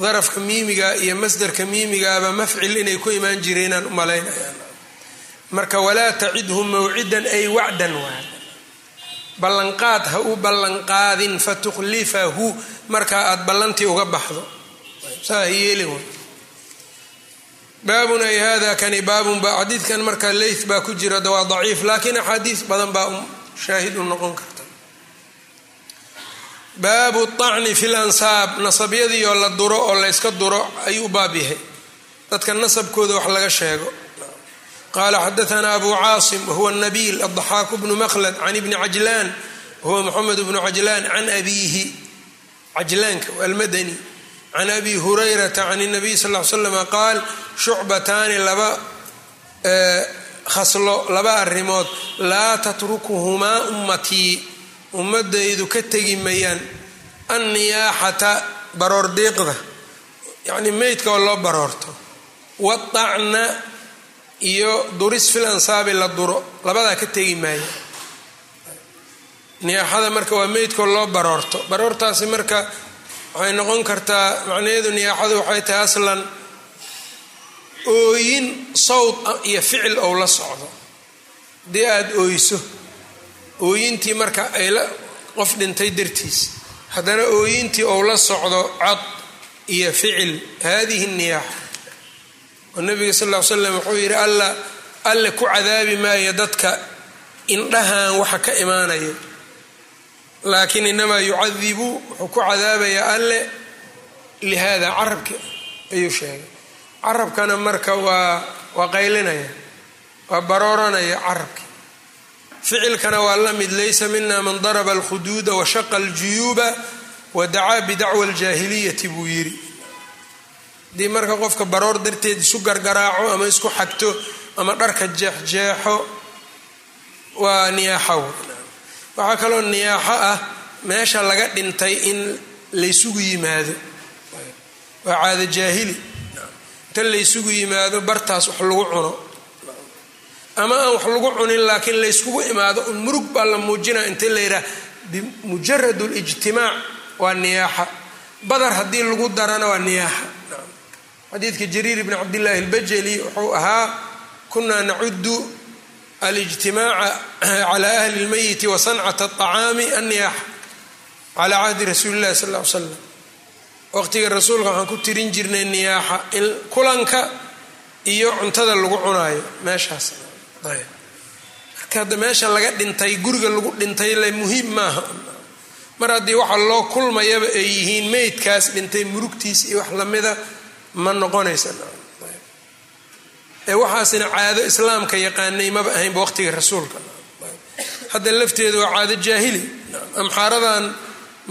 darafka miimiga iyo masderka miimigaaba mafcil inay ku imaan jireenaan u malaynaya marka walaa tacidhu mawcidan ay wacdan waa. Ballanqaad ha u ballanqaadin fatukhlifahu markaa aada ballantii uga baxdo. Saa yeelin baabun ay hada kani baabun ba xadiidkan marka leyth baa ku jira waa daciif laakiin axaadiis badan baa shaahid u noqon karta. Baabu طacni fi lansaab nasabyadii oo la duro oo layska duro ayuu baab yahay. Dadka nasabkooda wax laga sheego. Qala xadaana abu caasim wahuwa nabiil aضaxaaku bnu mklad can ibni cajlaan wahuwa moxamed bnu cajlaan can abiihi cajlaanka almadani can abi hurayrata can الnabiy sal ly slama qaal shucbataani laba khaslo laba arrimood laa tatrukuhumaa ummatii ummadaydu ka tegi mayaan anniyaaxata baroor diiqda yacni meydka oo loo baroorto waacna iyo duris fil ansaabi la duro labadaa ka tegi maaya niyaaxada marka waa meydkoo loo baroorto baroortaasi marka waxay noqon kartaa macnaheedu niyaaxadu waxay tahay aslan ooyin sawd iyo ficil ou la socdo. Haddii aada ooyso ooyintii marka ay la qof dhintay dartiis haddana ooyintii ou la socdo cod iyo ficil haadihi niyaaxa oo nabiga sal ll ly slam wuxuu yidhi alla alle ku cadaabi maayo dadka indhahan waxa ka imaanayo laakiin inamaa yucadibu wuxuu ku cadaabayaa alle lihada carabki ayuu sheegay. Carabkana marka waa waa qaylinaya waa barooranaya carabki. Ficilkana waa la mid laysa mina man daraba alkhuduuda washaqa aljuyuuba wadacaa bidacwa aljaahiliyati buu yidhi. Haddii marka qofka baroor darteed isu gargaraaco ama isku xagto ama dharka jeexjeexo waa niyaaxo waxaa kaloo niyaaxo ah meesha laga dhintay in laysugu yimaado. Waa caado jaahili. Inta laysugu yimaado bartaas wax lagu cuno. Ama aan wax lagu cunin laakiin layskugu imaado un murug baa la muujinaya inta la yidhaha bimujarad lijtimaac waa niyaaxa. Badar haddii lagu darana waa niyaaxa. Xadiidka jariir bni cabdillaahi albajali wuxuu ahaa kunaa nacudu alijtimaaca cala ahli lmeyiti wa sancata aطacaami anniyaaxa calaa cahdi rasuuli illahi sal l slam waqtiga rasuulka waxaan ku tirin jirnay niyaaxa in kulanka iyo cuntada lagu cunaayo meeshaas ayb marka hadda meesha laga dhintay guriga lagu dhintay le muhiim maaha mar haddii waxa loo kulmayaba ay yihiin meydkaas dhintay murugtiis iyo wax lamida ma noqonaysa ee waxaasina caado islaamka yaqaanay maba ahaynba waqtiga rasuulka. Hadda lafteedu waa caado jaahili. Amxaaradan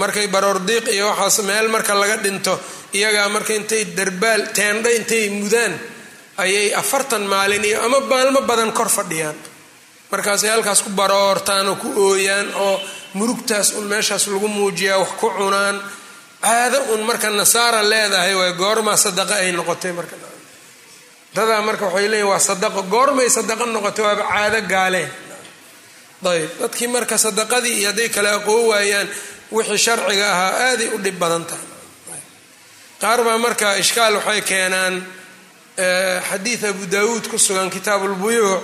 markay baroordiiq iyo waxaas meel marka laga dhinto iyagaa marka intay darbaal teendha intay mudaan ayay afartan maalin iyo ama maalmo badan kor fadhiyaan. Markaasay halkaas ku baroortaan oo ku ooyaan oo murugtaas un meeshaas lagu muujiyaa wax ku cunaan. Caado un marka nasaara leedahay waay goormaa sadaqa ay noqotay marka dadaa marka waxay leeyihiin waa sadaqo goormay sadaqo noqotay waaba caado gaaleen ayb dadkii marka sadaqadii iyo hadday kale aqoon waayaan wixii sharciga ahaa aaday u dhib badan tahay. Qaar baa marka ishkaal waxay keenaan xadiid abu daawuud ku sugan kitaabulbuyuuc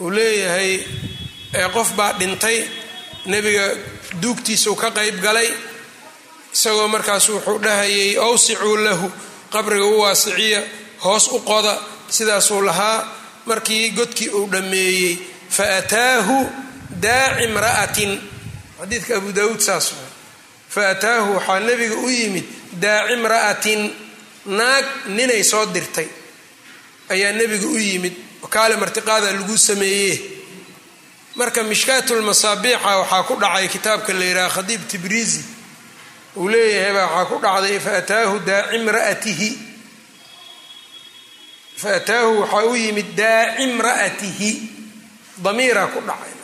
uu leeyahay qof baa dhintay nebiga duugtiisau ka qayb galay isagoo markaas wuxuu dhahayay awsicuu lahu qabriga u waasiciya hoos u qoda sidaasuu lahaa. Markii godkii uu dhammeeyey fa ataahu daaci imra'atin. Xadiidka abu daawuud saas fa ataahu waxaa nebiga u yimid daaci imra'atin naag ninay soo dirtay. Ayaa nebiga u yimid kaale martiqaada lagu sameeye marka mishkaatulmasaabiixa waxaa ku dhacay kitaabka la yidhaha khadiib tibriisi uu leeyahay baa waxaa ku dhacday faataahu daaci mraatihi fa ataahu waxaa u yimid daaci mra'atihi damiiraa ku dhacay.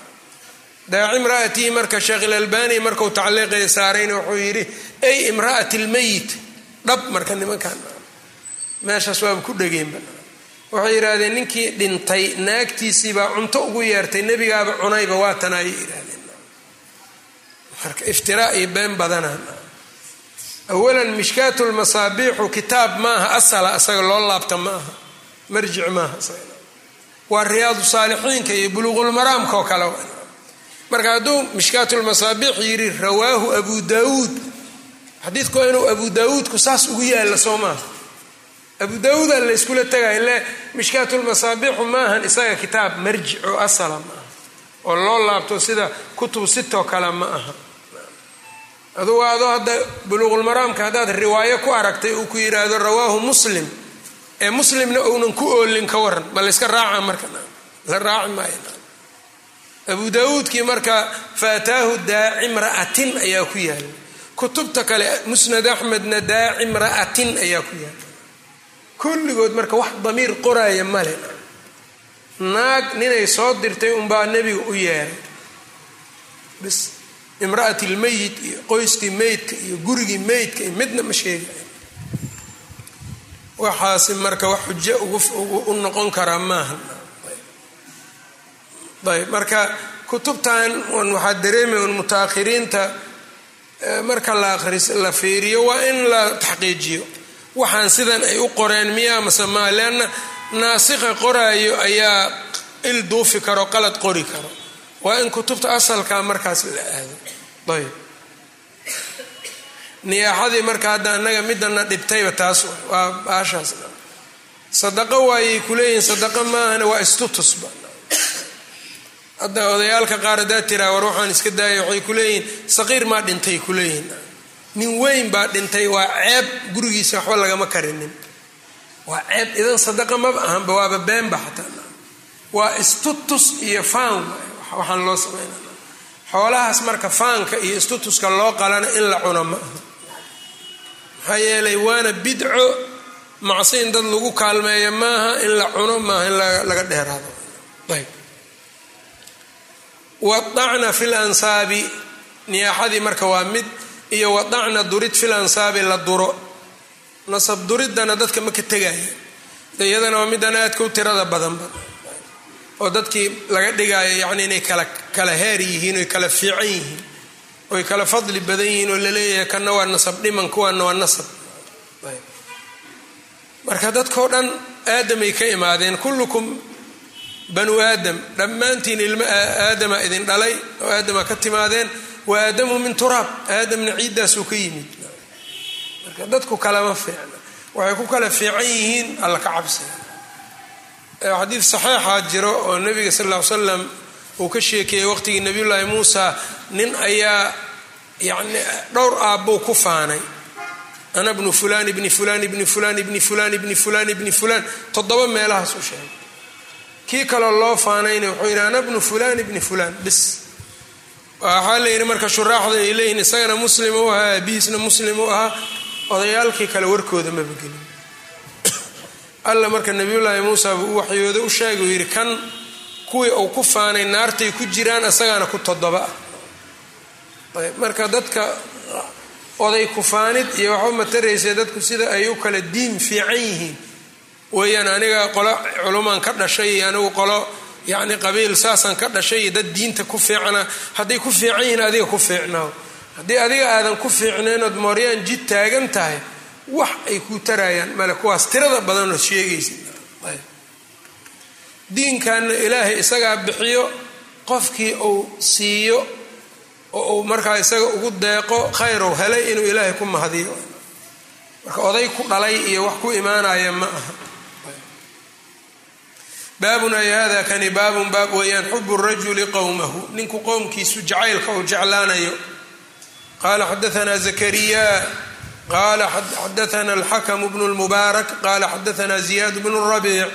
Daaci imra'atihi marka sheekh ilalbani markuu tacliiqay saarayna wuxuu yidhi ay imra'ati lmeyit dhab marka nimankan. Meeshaas waaba ku dhegeenba waxay yidhaahdeen ninkii dhintay naagtiisiibaa cunto ugu yeertay nebigaaba cunayba waatan ayay yidhahdeen marka iftiraa iyo been badanaa awalan mishkaatu lmasaabiixu kitaab maaha asala asaga loo laabta ma marjic maaha waa riyaadu saalixiinka iyo buluuqulmaraamka oo kale. Marka hadduu mishkaatulmasaabiix yidhi rawaahu abu daawuud xadiidku waa inuu abu daawuudku saas ugu yaalla soo maaha abu daawuuda layskula tagay le mishkaatulmasaabiixu maahan isaga kitaab marjic oo asala ma oo loo laabto sida kutub sitoo kale ma aha. Adugu adoo hadda buluuqulmaraamka haddaad riwaayo ku aragtay uu ku yidhaahdo rawaahu muslim ee muslimna ounan ku oolin ka waran ma layska raaca marka la raaci maayo abu daawuudkii marka faataahu daaci mra'atin ayaa ku yaalla kutubta kale musnad axmedna daaci mra'atin ayaa ku yaalla kulligood marka wax damiir qoraaya male naag ninay soo dirtay unbaa nebiga u yeeray bis imra'ati lmeyit iyo qoyskii meydka iyo gurigii meydka iyo midna ma sheegayo waxaasi marka wax xujo u noqon karaa maaha. Ayb marka kutubtan waxaa dareemay un mutaakhiriinta marka la la fiiriyo waa in la taxqiijiyo. Waxaan sidan ay u qoreen miyaa mase maa leanna naasikha qoraayo ayaa il duufi karo qalad qori karo. Waa in kutubta asalka markaas la aado ayb niyaaxadii marka hadda annaga midana dhibtayba taas waa baashaas. Sadaqo waayay kuleeyihin sadaqo maahana waa istutusba hadda odayaalka qaar haddaad tiraa war waxaan iska daaya waxay kuleeyihiin saqiir maa dhintay kuleeyihin nin weyn baa dhintay waa ceeb gurigiisa waxba lagama karinin. Waa ceeb idan sadaqa maba ahanba waaba beenba xataa waa istutus iyo faan waxaan loo samayna xoolahaas marka faanka iyo istutuska loo qalana in la cuno ma aha maxaa yeelay waana bidco. Macsi in dad lagu kaalmeeyo maaha in la cuno maaha in laga dheeraado. Ayb. Fil ansaabi. Niyaaxadii marka waa mid iyo wadacna durid fil ansaabi la duro. Nasab duriddana dadka ma ka tegaya iyadana waa middan aadka u tirada badanba oo dadkii laga dhigaayo yacni inay kala kala heer yihiin oy kala fiican yihiin oy kala fadli badan yihiin oo la leeyahay kanna waa nasab dhiman kuwaana waa nasab. Marka dadkao dhan aadamay ka imaadeen kullukum banu aadam. Dhammaantiin ilmo aadama idin dhalay oo aadama ka timaadeen wa aadamu min turaab aadamna ciiddaasuu ka yimid. Marka dadku kalama fiicna. Waxay ku kala fiican yihiin alla ka cabsiga xadiid saxiixa jiro oo nabiga sal ll ly slam uu ka sheekeeyey waqtigii nabiyullaahi muusa nin ayaa yacni dhowr aabbuu ku faanay. Ana bnu fulaan ibni fulaan ibni fulaan ibni fulaan ibni fulaan ibni fulaan toddoba meelahaas u sheegay. Kii kaloo loo faanayna wuxuu yidhi ana bnu fulaan ibni fulaan. Bis. Waxaa la yidhi marka shuraaxda ay leeyihiin isagana muslim u ahaa abihiisna muslim u ahaa odayaalkii kale warkooda maba gelin alla marka nabiyullaahi muusa buu u waxyooda u sheegay uu yidhi kan kuwii uu ku faanay naartay ku jiraan isagaana ku toddoba. Marka dadka oday kufaanid iyo waxba mataraysa dadku sida ay u kala diin fiican yihiin. Weeyaan aniga qolo culumaan ka dhashay iyo anigu qolo yacni qabiil saasaan ka dhashay iyo dad diinta ku fiicna hadday ku fiican yihiin adiga ku fiicnaaw. Haddii adiga aadan ku fiicnayn ood mooryaan jid taagan tahay wax ay kuu tarayaan male kuwaas tirada badanoo sheegaysid diinkanna ilaahay isagaa bixiyo qofkii uu siiyo oo uu markaa isaga ugu deeqo khayrow helay inuu ilaahay ku mahadiyo. Marka oday ku dhalay iyo wax ku imaanaya ma aha. Baabun ay hada kani baabun baab weeyaan xubu rajuli qowmahu ninku qowmkiisu jacaylka uu jeclaanayo. Qala xadaana zakariya qala xadaana alxakm bnu lmubaarak qala xadaana ziyad bnu rabiic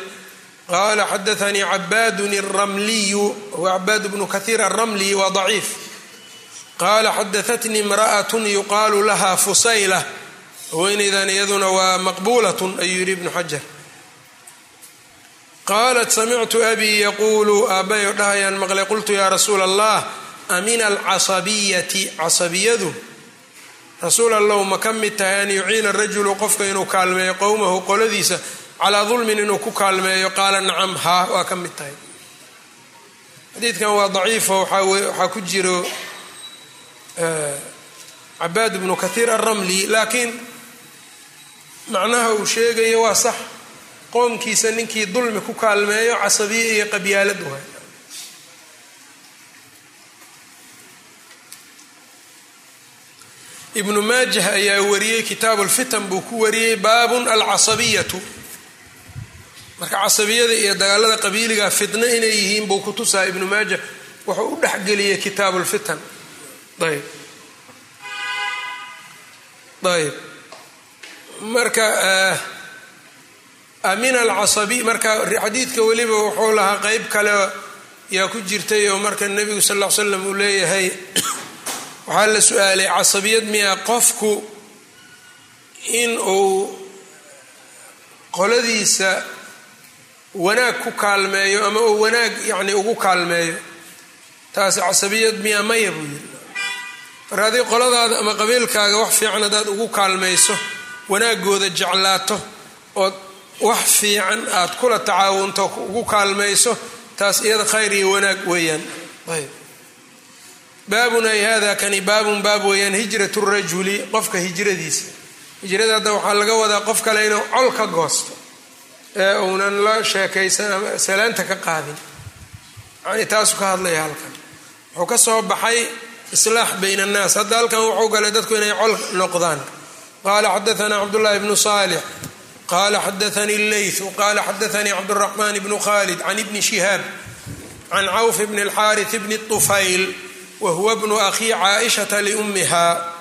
qala xadaanii cabaadun الramliyu huwa cabaad bnu kahiir alramli waa daciif qala xadaatnii imra'at yuqaalu laha fusayla haweeneydan iyaduna waa maqbuulat ayuu yidhi ibnu xajar qaalat samictu abii yaquulu aabbayo dhahayaan maqlay qultu yaa rasuula allah amin alcasabiyati casabiyadu rasuul allow ma ka mid tahay an yuciina rajulu qofka inuu kaalmeeyo qowmahu qoladiisa calaa dulmin inuu ku kaalmeeyo qaala nacam haa waa ka mid tahay. Xadiidkan waa daciifo waxaa ku jiro cabaad bnu kahiir alramli laakiin macnaha uu sheegayo waa sax. Qoomkiisa ninkii dulmi ku kaalmeeyo casabiye iyo qabyaalad waay ibnu maajah ayaa wariyey kitaabu lfitan buu ku wariyey baabun alcasabiyatu marka casabiyada iyo dagaalada qabiiliga fitno inay yihiin buu ku tusaa ibnu maajah wuxuu u dhexgeliyey kitaabu lfitan ayb ayb marka amin alcasabi marka xadiidka weliba wuxuu lahaa qeyb kale yaa ku jirtay oo marka nebigu sal ll ly slam uu leeyahay waxaa la su'aalay casabiyad miyaa qofku in uu qoladiisa wanaag ku kaalmeeyo ama uu wanaag yacni ugu kaalmeeyo. Taasi casabiyad miyaa maya buu yiri marka haddii qoladaada ama qabiilkaaga wax fiican haddaad ugu kaalmayso wanaagooda jeclaato ood wax fiican aad kula tacaawunto ugu kaalmayso taas iyada khayr iyo wanaag weeyaan. Ayb baabun hada kani baabun baab weeyaan hijrat rajuli qofka hijradiisa. Hijrada hadda waxaa laga wadaa qof kale inuu col ka goosto ee uunan la sheekaysan salaanta ka qaadin. Yani taasuu ka hadlaya halkan. Wuxuu ka soo baxay islaax bayn annaas. Hadda halkan wuxuu galay dadku inay col noqdaan. Qala xadaana cabdullahi bnu salix qala xadaanii leyth qala xadaanii cabduraxman bnu khalid can ibni shihaab. Can cawf bni alxaarith bni طufayl wahuwa bnu akhii caaishata liummiha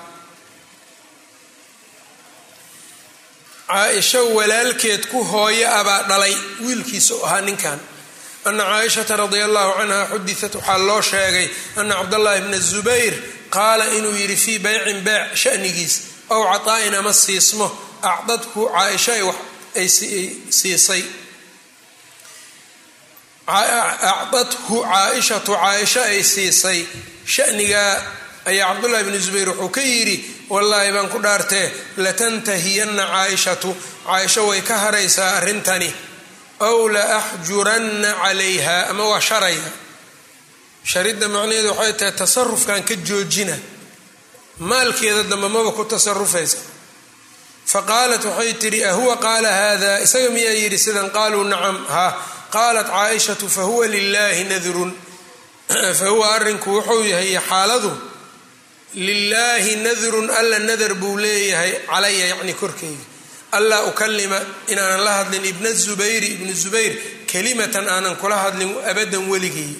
caaisho walaalkeed ku hooyo abaa dhalay wiilkiisa ahaa ninkan. Ana caaishata radia allahu canha xudiat waxaa loo sheegay ana cabdallahi bna zubayr qaala inuu yidhi fii beycin beyc shanigiis ow caطaa'in ama siismo acdadku caaisha ay siisay. Acdadhu caaishatu caaisha ay siisay. Shanigaa ayaa cabdullahi bni zubayr wuxuu ka yidhi wallaahi baan ku dhaartee latantahiyanna caaishatu caaisho way ka haraysaa arrintani. Ow la axjuranna calayha ama waa sharaya. Sharidda macnaheedu waxay tahay tasarufkan ka joojina maalkeeda dambe maba ku tasarufaysa fa qaalat waxay tidhi ahuwa qaala haada isaga miyaa yidhi sidan qaaluu nacam ha. Qaalat caaishatu fahuwa lilaahi nadrun. Fahuwa arrinku wuxuu yahay xaaladu lilaahi nadrun alla nadar buu leeyahay calaya yacni korkeyga allaa ukalima inaanan la hadlin ibna zubayri ibnu zubayr kelimatan aanan kula hadlin abadan weligay.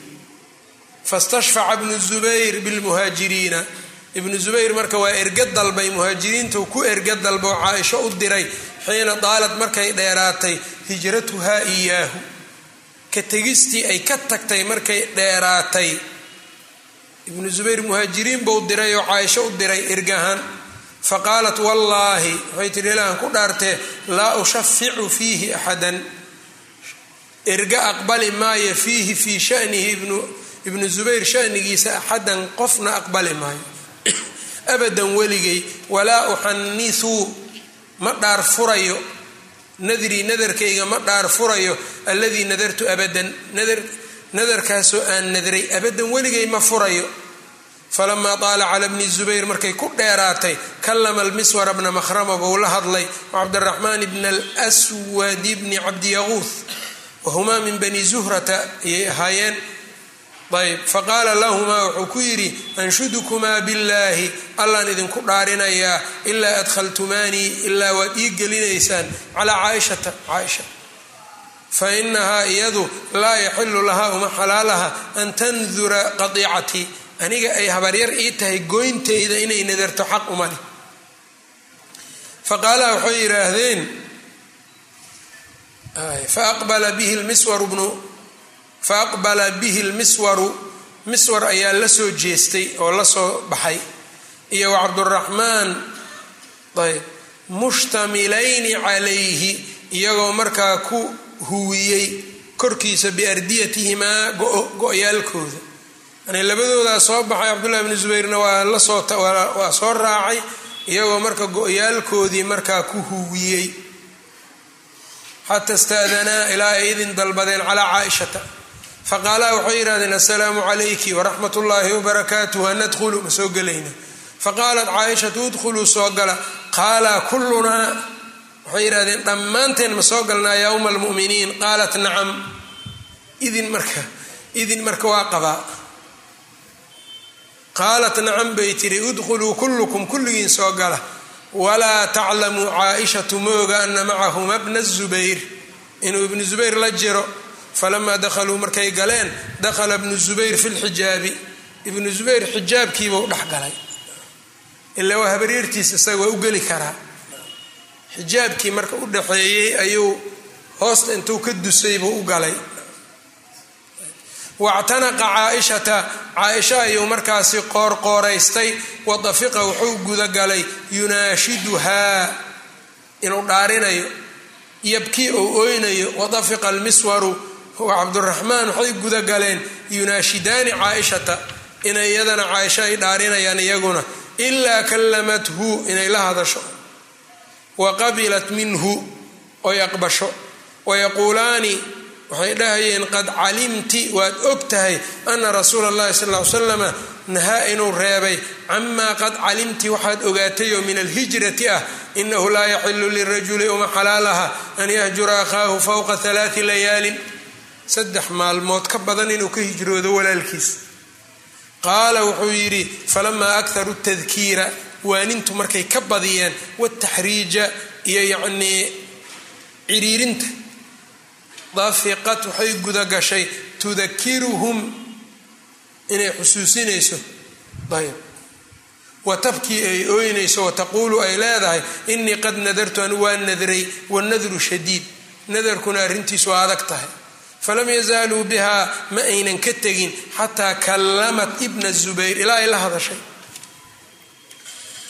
Fastashfaca ibnu zubayr bilmuhaajiriina. Ibnu zubayr marka waa erga dalbay muhaajiriintu ku erga dalbo caaisho u diray xiina daalad markay dheeraatay hijratuhaa iyaahu. Ka tegistii ay ka tagtay markay dheeraatay ibnu zubayr muhaajiriin buu diray oo caaisho u diray ergahaan fa qaalat wallaahi waxay tihi ilaahan ku dhaartee laa ushaficu fiihi axadan. Erga aqbali maayo fiihi fii shanihi ibnu zubayr shanigiisa axadan qofna aqbali maayo. Abadan weligay walaa uxanisu ma dhaar furayo. Nadrii nadarkayga ma dhaar furayo. Alladii nadartu abadan nadarkaasoo aan nadray abadan weligay ma furayo. Falamaa taala cala bni zubayr markay ku dheeraatay kallama almiswara bna makhrama buu la hadlay wacabdiraxmaan bna alswadi bni cabdiyaquuth wahumaa min bani zuhrata ayay ahaayeen. Ayb faqaala lahumaa wuxuu ku yidhi anshudukumaa billaahi allaan idinku dhaarinayaa ilaa adkhaltumaanii ilaa waad ii gelinaysaan calaa caaishata caaisha fa inahaa iyadu laa yaxilu lahaa uma xalaalaha an tandura qadiicatii aniga ay habaryar ii tahay goyntayda inay nadarto xaq uma leh faqaalaha waxay yidhaahdeen faaqbala bihi lmiswaru miswar ayaa la soo jeestay oo la soo baxay iyo wa cabduraxmaan ayb mushtamilayni calayhi iyagoo markaa ku huwiyey korkiisa biardiyatihimaa go-yaalkooda. Yani labadoodaa soo baxay cabdullahi bni zubayrna waa la soo waa soo raacay iyagoo marka go-yaalkoodii markaa ku huwiyey. Xata staadanaa ilaa ay idin dalbadeen calaa caaishata. Faqaalaa waxay yidhahdeen assalaamu calayki waraxmat ullaahi wabarakaatuh an nadkhulu ma soo gelayna. Faqaalat caaishatu udkhuluu soo gala. Qaalaa kullunaa waxay yidhahdeen dhammaanteen ma soo galnaa yaa uma almu'miniin qaalat nacam. Idin marka idin marka waa qabaa. Qaalat nacam bay tiri udkhuluu kullukum kulligiin soo gala. Walaa taclamu caaishatu mooga ana macahuma bna zubayr. Inuu ibnu zubayr la jiro falamaa dakhaluu markay galeen dakhala ibnu zubayr fi lxijaabi ibnu zubayr xijaabkiibuu dhex galay. Ilaa waa habaryartiis isaga waa u geli karaa xijaabkii marka u dhaxeeyey ayuu hoosta intuu ka dusay buu u galay. Wactanaqa caaishata caaisha ayuu markaasi qoorqooraystay wadafiqa wuxuu gudagalay yunaashiduhaa inuu dhaarinayo yabkii ou oynayo wadafiqa almiswaru cabduraxmaan waxay gudagaleen yunaashidaani caaishata inay iyadana caaisha ay dhaarinayaan iyaguna ilaa kallamathu inay la hadasho wa minhu oy aqbasho wayaquulaani waxay dhahayeen qad calimti waad og tahay ana rasuula allahi sal ly slama nahaa inuu reebay. Camaa qad calimti waxaad ogaatayoo min alhijrati ah inahu laa yaxilu lirajuli uma xalaalaha an yahjura akhaahu fowqa alaai layaalin. Saddex maalmood ka badan inuu ka hijroodo walaalkiis. Qaala wuxuu yidhi falamaa akharu tadkiira waanintu markay ka badiyeen wataxriija iyo yacnii ciriirinta. Dafiqat waxay gudagashay tudakiruhum inay xusuusinayso. Ayb wa tabkii ay ooynayso wataquulu ay leedahay inii qad nadartu anu waa nadray wanadru shadiid. Nadarkuna arrintiisu waa adag tahay. Falam yazaaluu bihaa ma aynan ka tegin xataa kallamat ibna zubayr ilaa ay la hadashay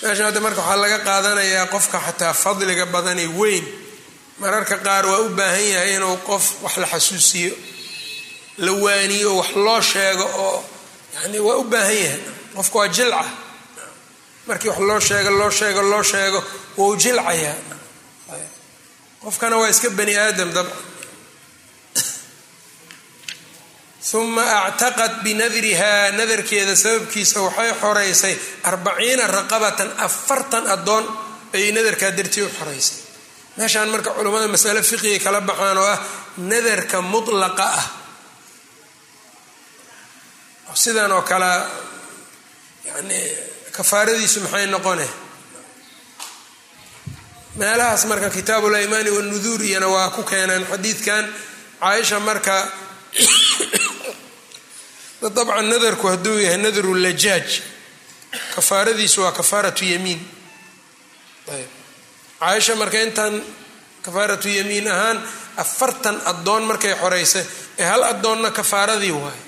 meesha hadda marka waxaa laga qaadanayaa qofka xataa fadliga badanee weyn. Mararka qaar waa u baahan yahay inuu qof wax la xasuusiyo la waaniyo wax loo sheego oo yani waa u baahan yahay. Qofka waa jilca markii wax loo sheego loo sheego loo sheego wau jilcayaa. Qofkana waa iska bani aadam dabcan uma actaqat binadrihaa nadarkeeda sababkiisa waxay xoreysay arbaciina raqabatan afartan addoon ayay nadarkaa dartii u xoreysay meeshaan marka culammada masale fiqiga kala baxaan oo ah nadarka mutlaqa ah sidan oo kale yani kafaaradiisu maxay noqone meelahaas marka kitaabu laymaani wanuduur iyana waa ku keeneen xadiidkan caaisha marka dabcan nadarku hadduu yahay nadru lajaaj. Kafaaradiisu waa kafaaratu yamiin. Caaisha marka intaan kafaaratu yamiin ahaan afartan addoon markay xoreysay ee hal addoonna kafaaradii waayo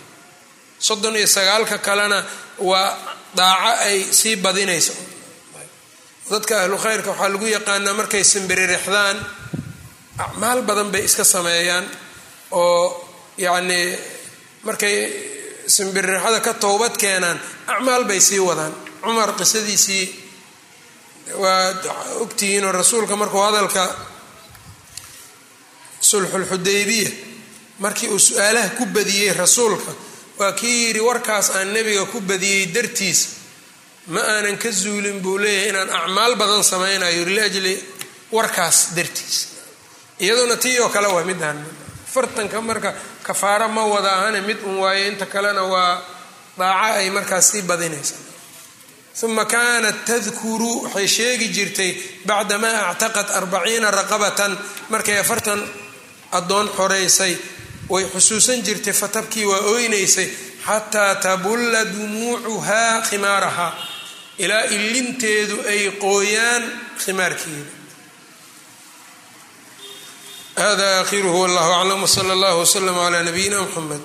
soddon iyo sagaalka kalena waa daaco ay sii badinayso. Dadka ahlu khayrka waxaa lagu yaqaanaa markay simbiririxdaan acmaal badan bay iska sameeyaan oo yacnii markay simbiririxada ka towbad keenaan acmaal bay sii wadaan. Cumar qisadiisii waa ogtihiinoo rasuulka markuu hadalka sulxulxudaybiya markii uu su'aalaha ku badiyey rasuulka waa kii yidhi warkaas aan nebiga ku badiyey dartiis ma aanan ka zuulin buu leeyahay inaan acmaal badan samaynayo. Liajli warkaas dartiis. Iyaduna tii oo kale waa midaan fartanka marka kafaaro ma wada ahane mid un waayo inta kalena waa daaco ay markaas sii badinaysa. Uma kaanat tadkuru waxay sheegi jirtay bacdamaa actaqat arbaciina raqabatan markay afartan addoon xoreysay way xusuusan jirtay fatabkii waa oynaysay xataa tabulla dumuucuhaa khimaarahaa ilaa ilinteedu ay qooyaan khimaarkeeda hada aakhiruhu wallahu aclam wsala allah wslama cla nabiyina mxamed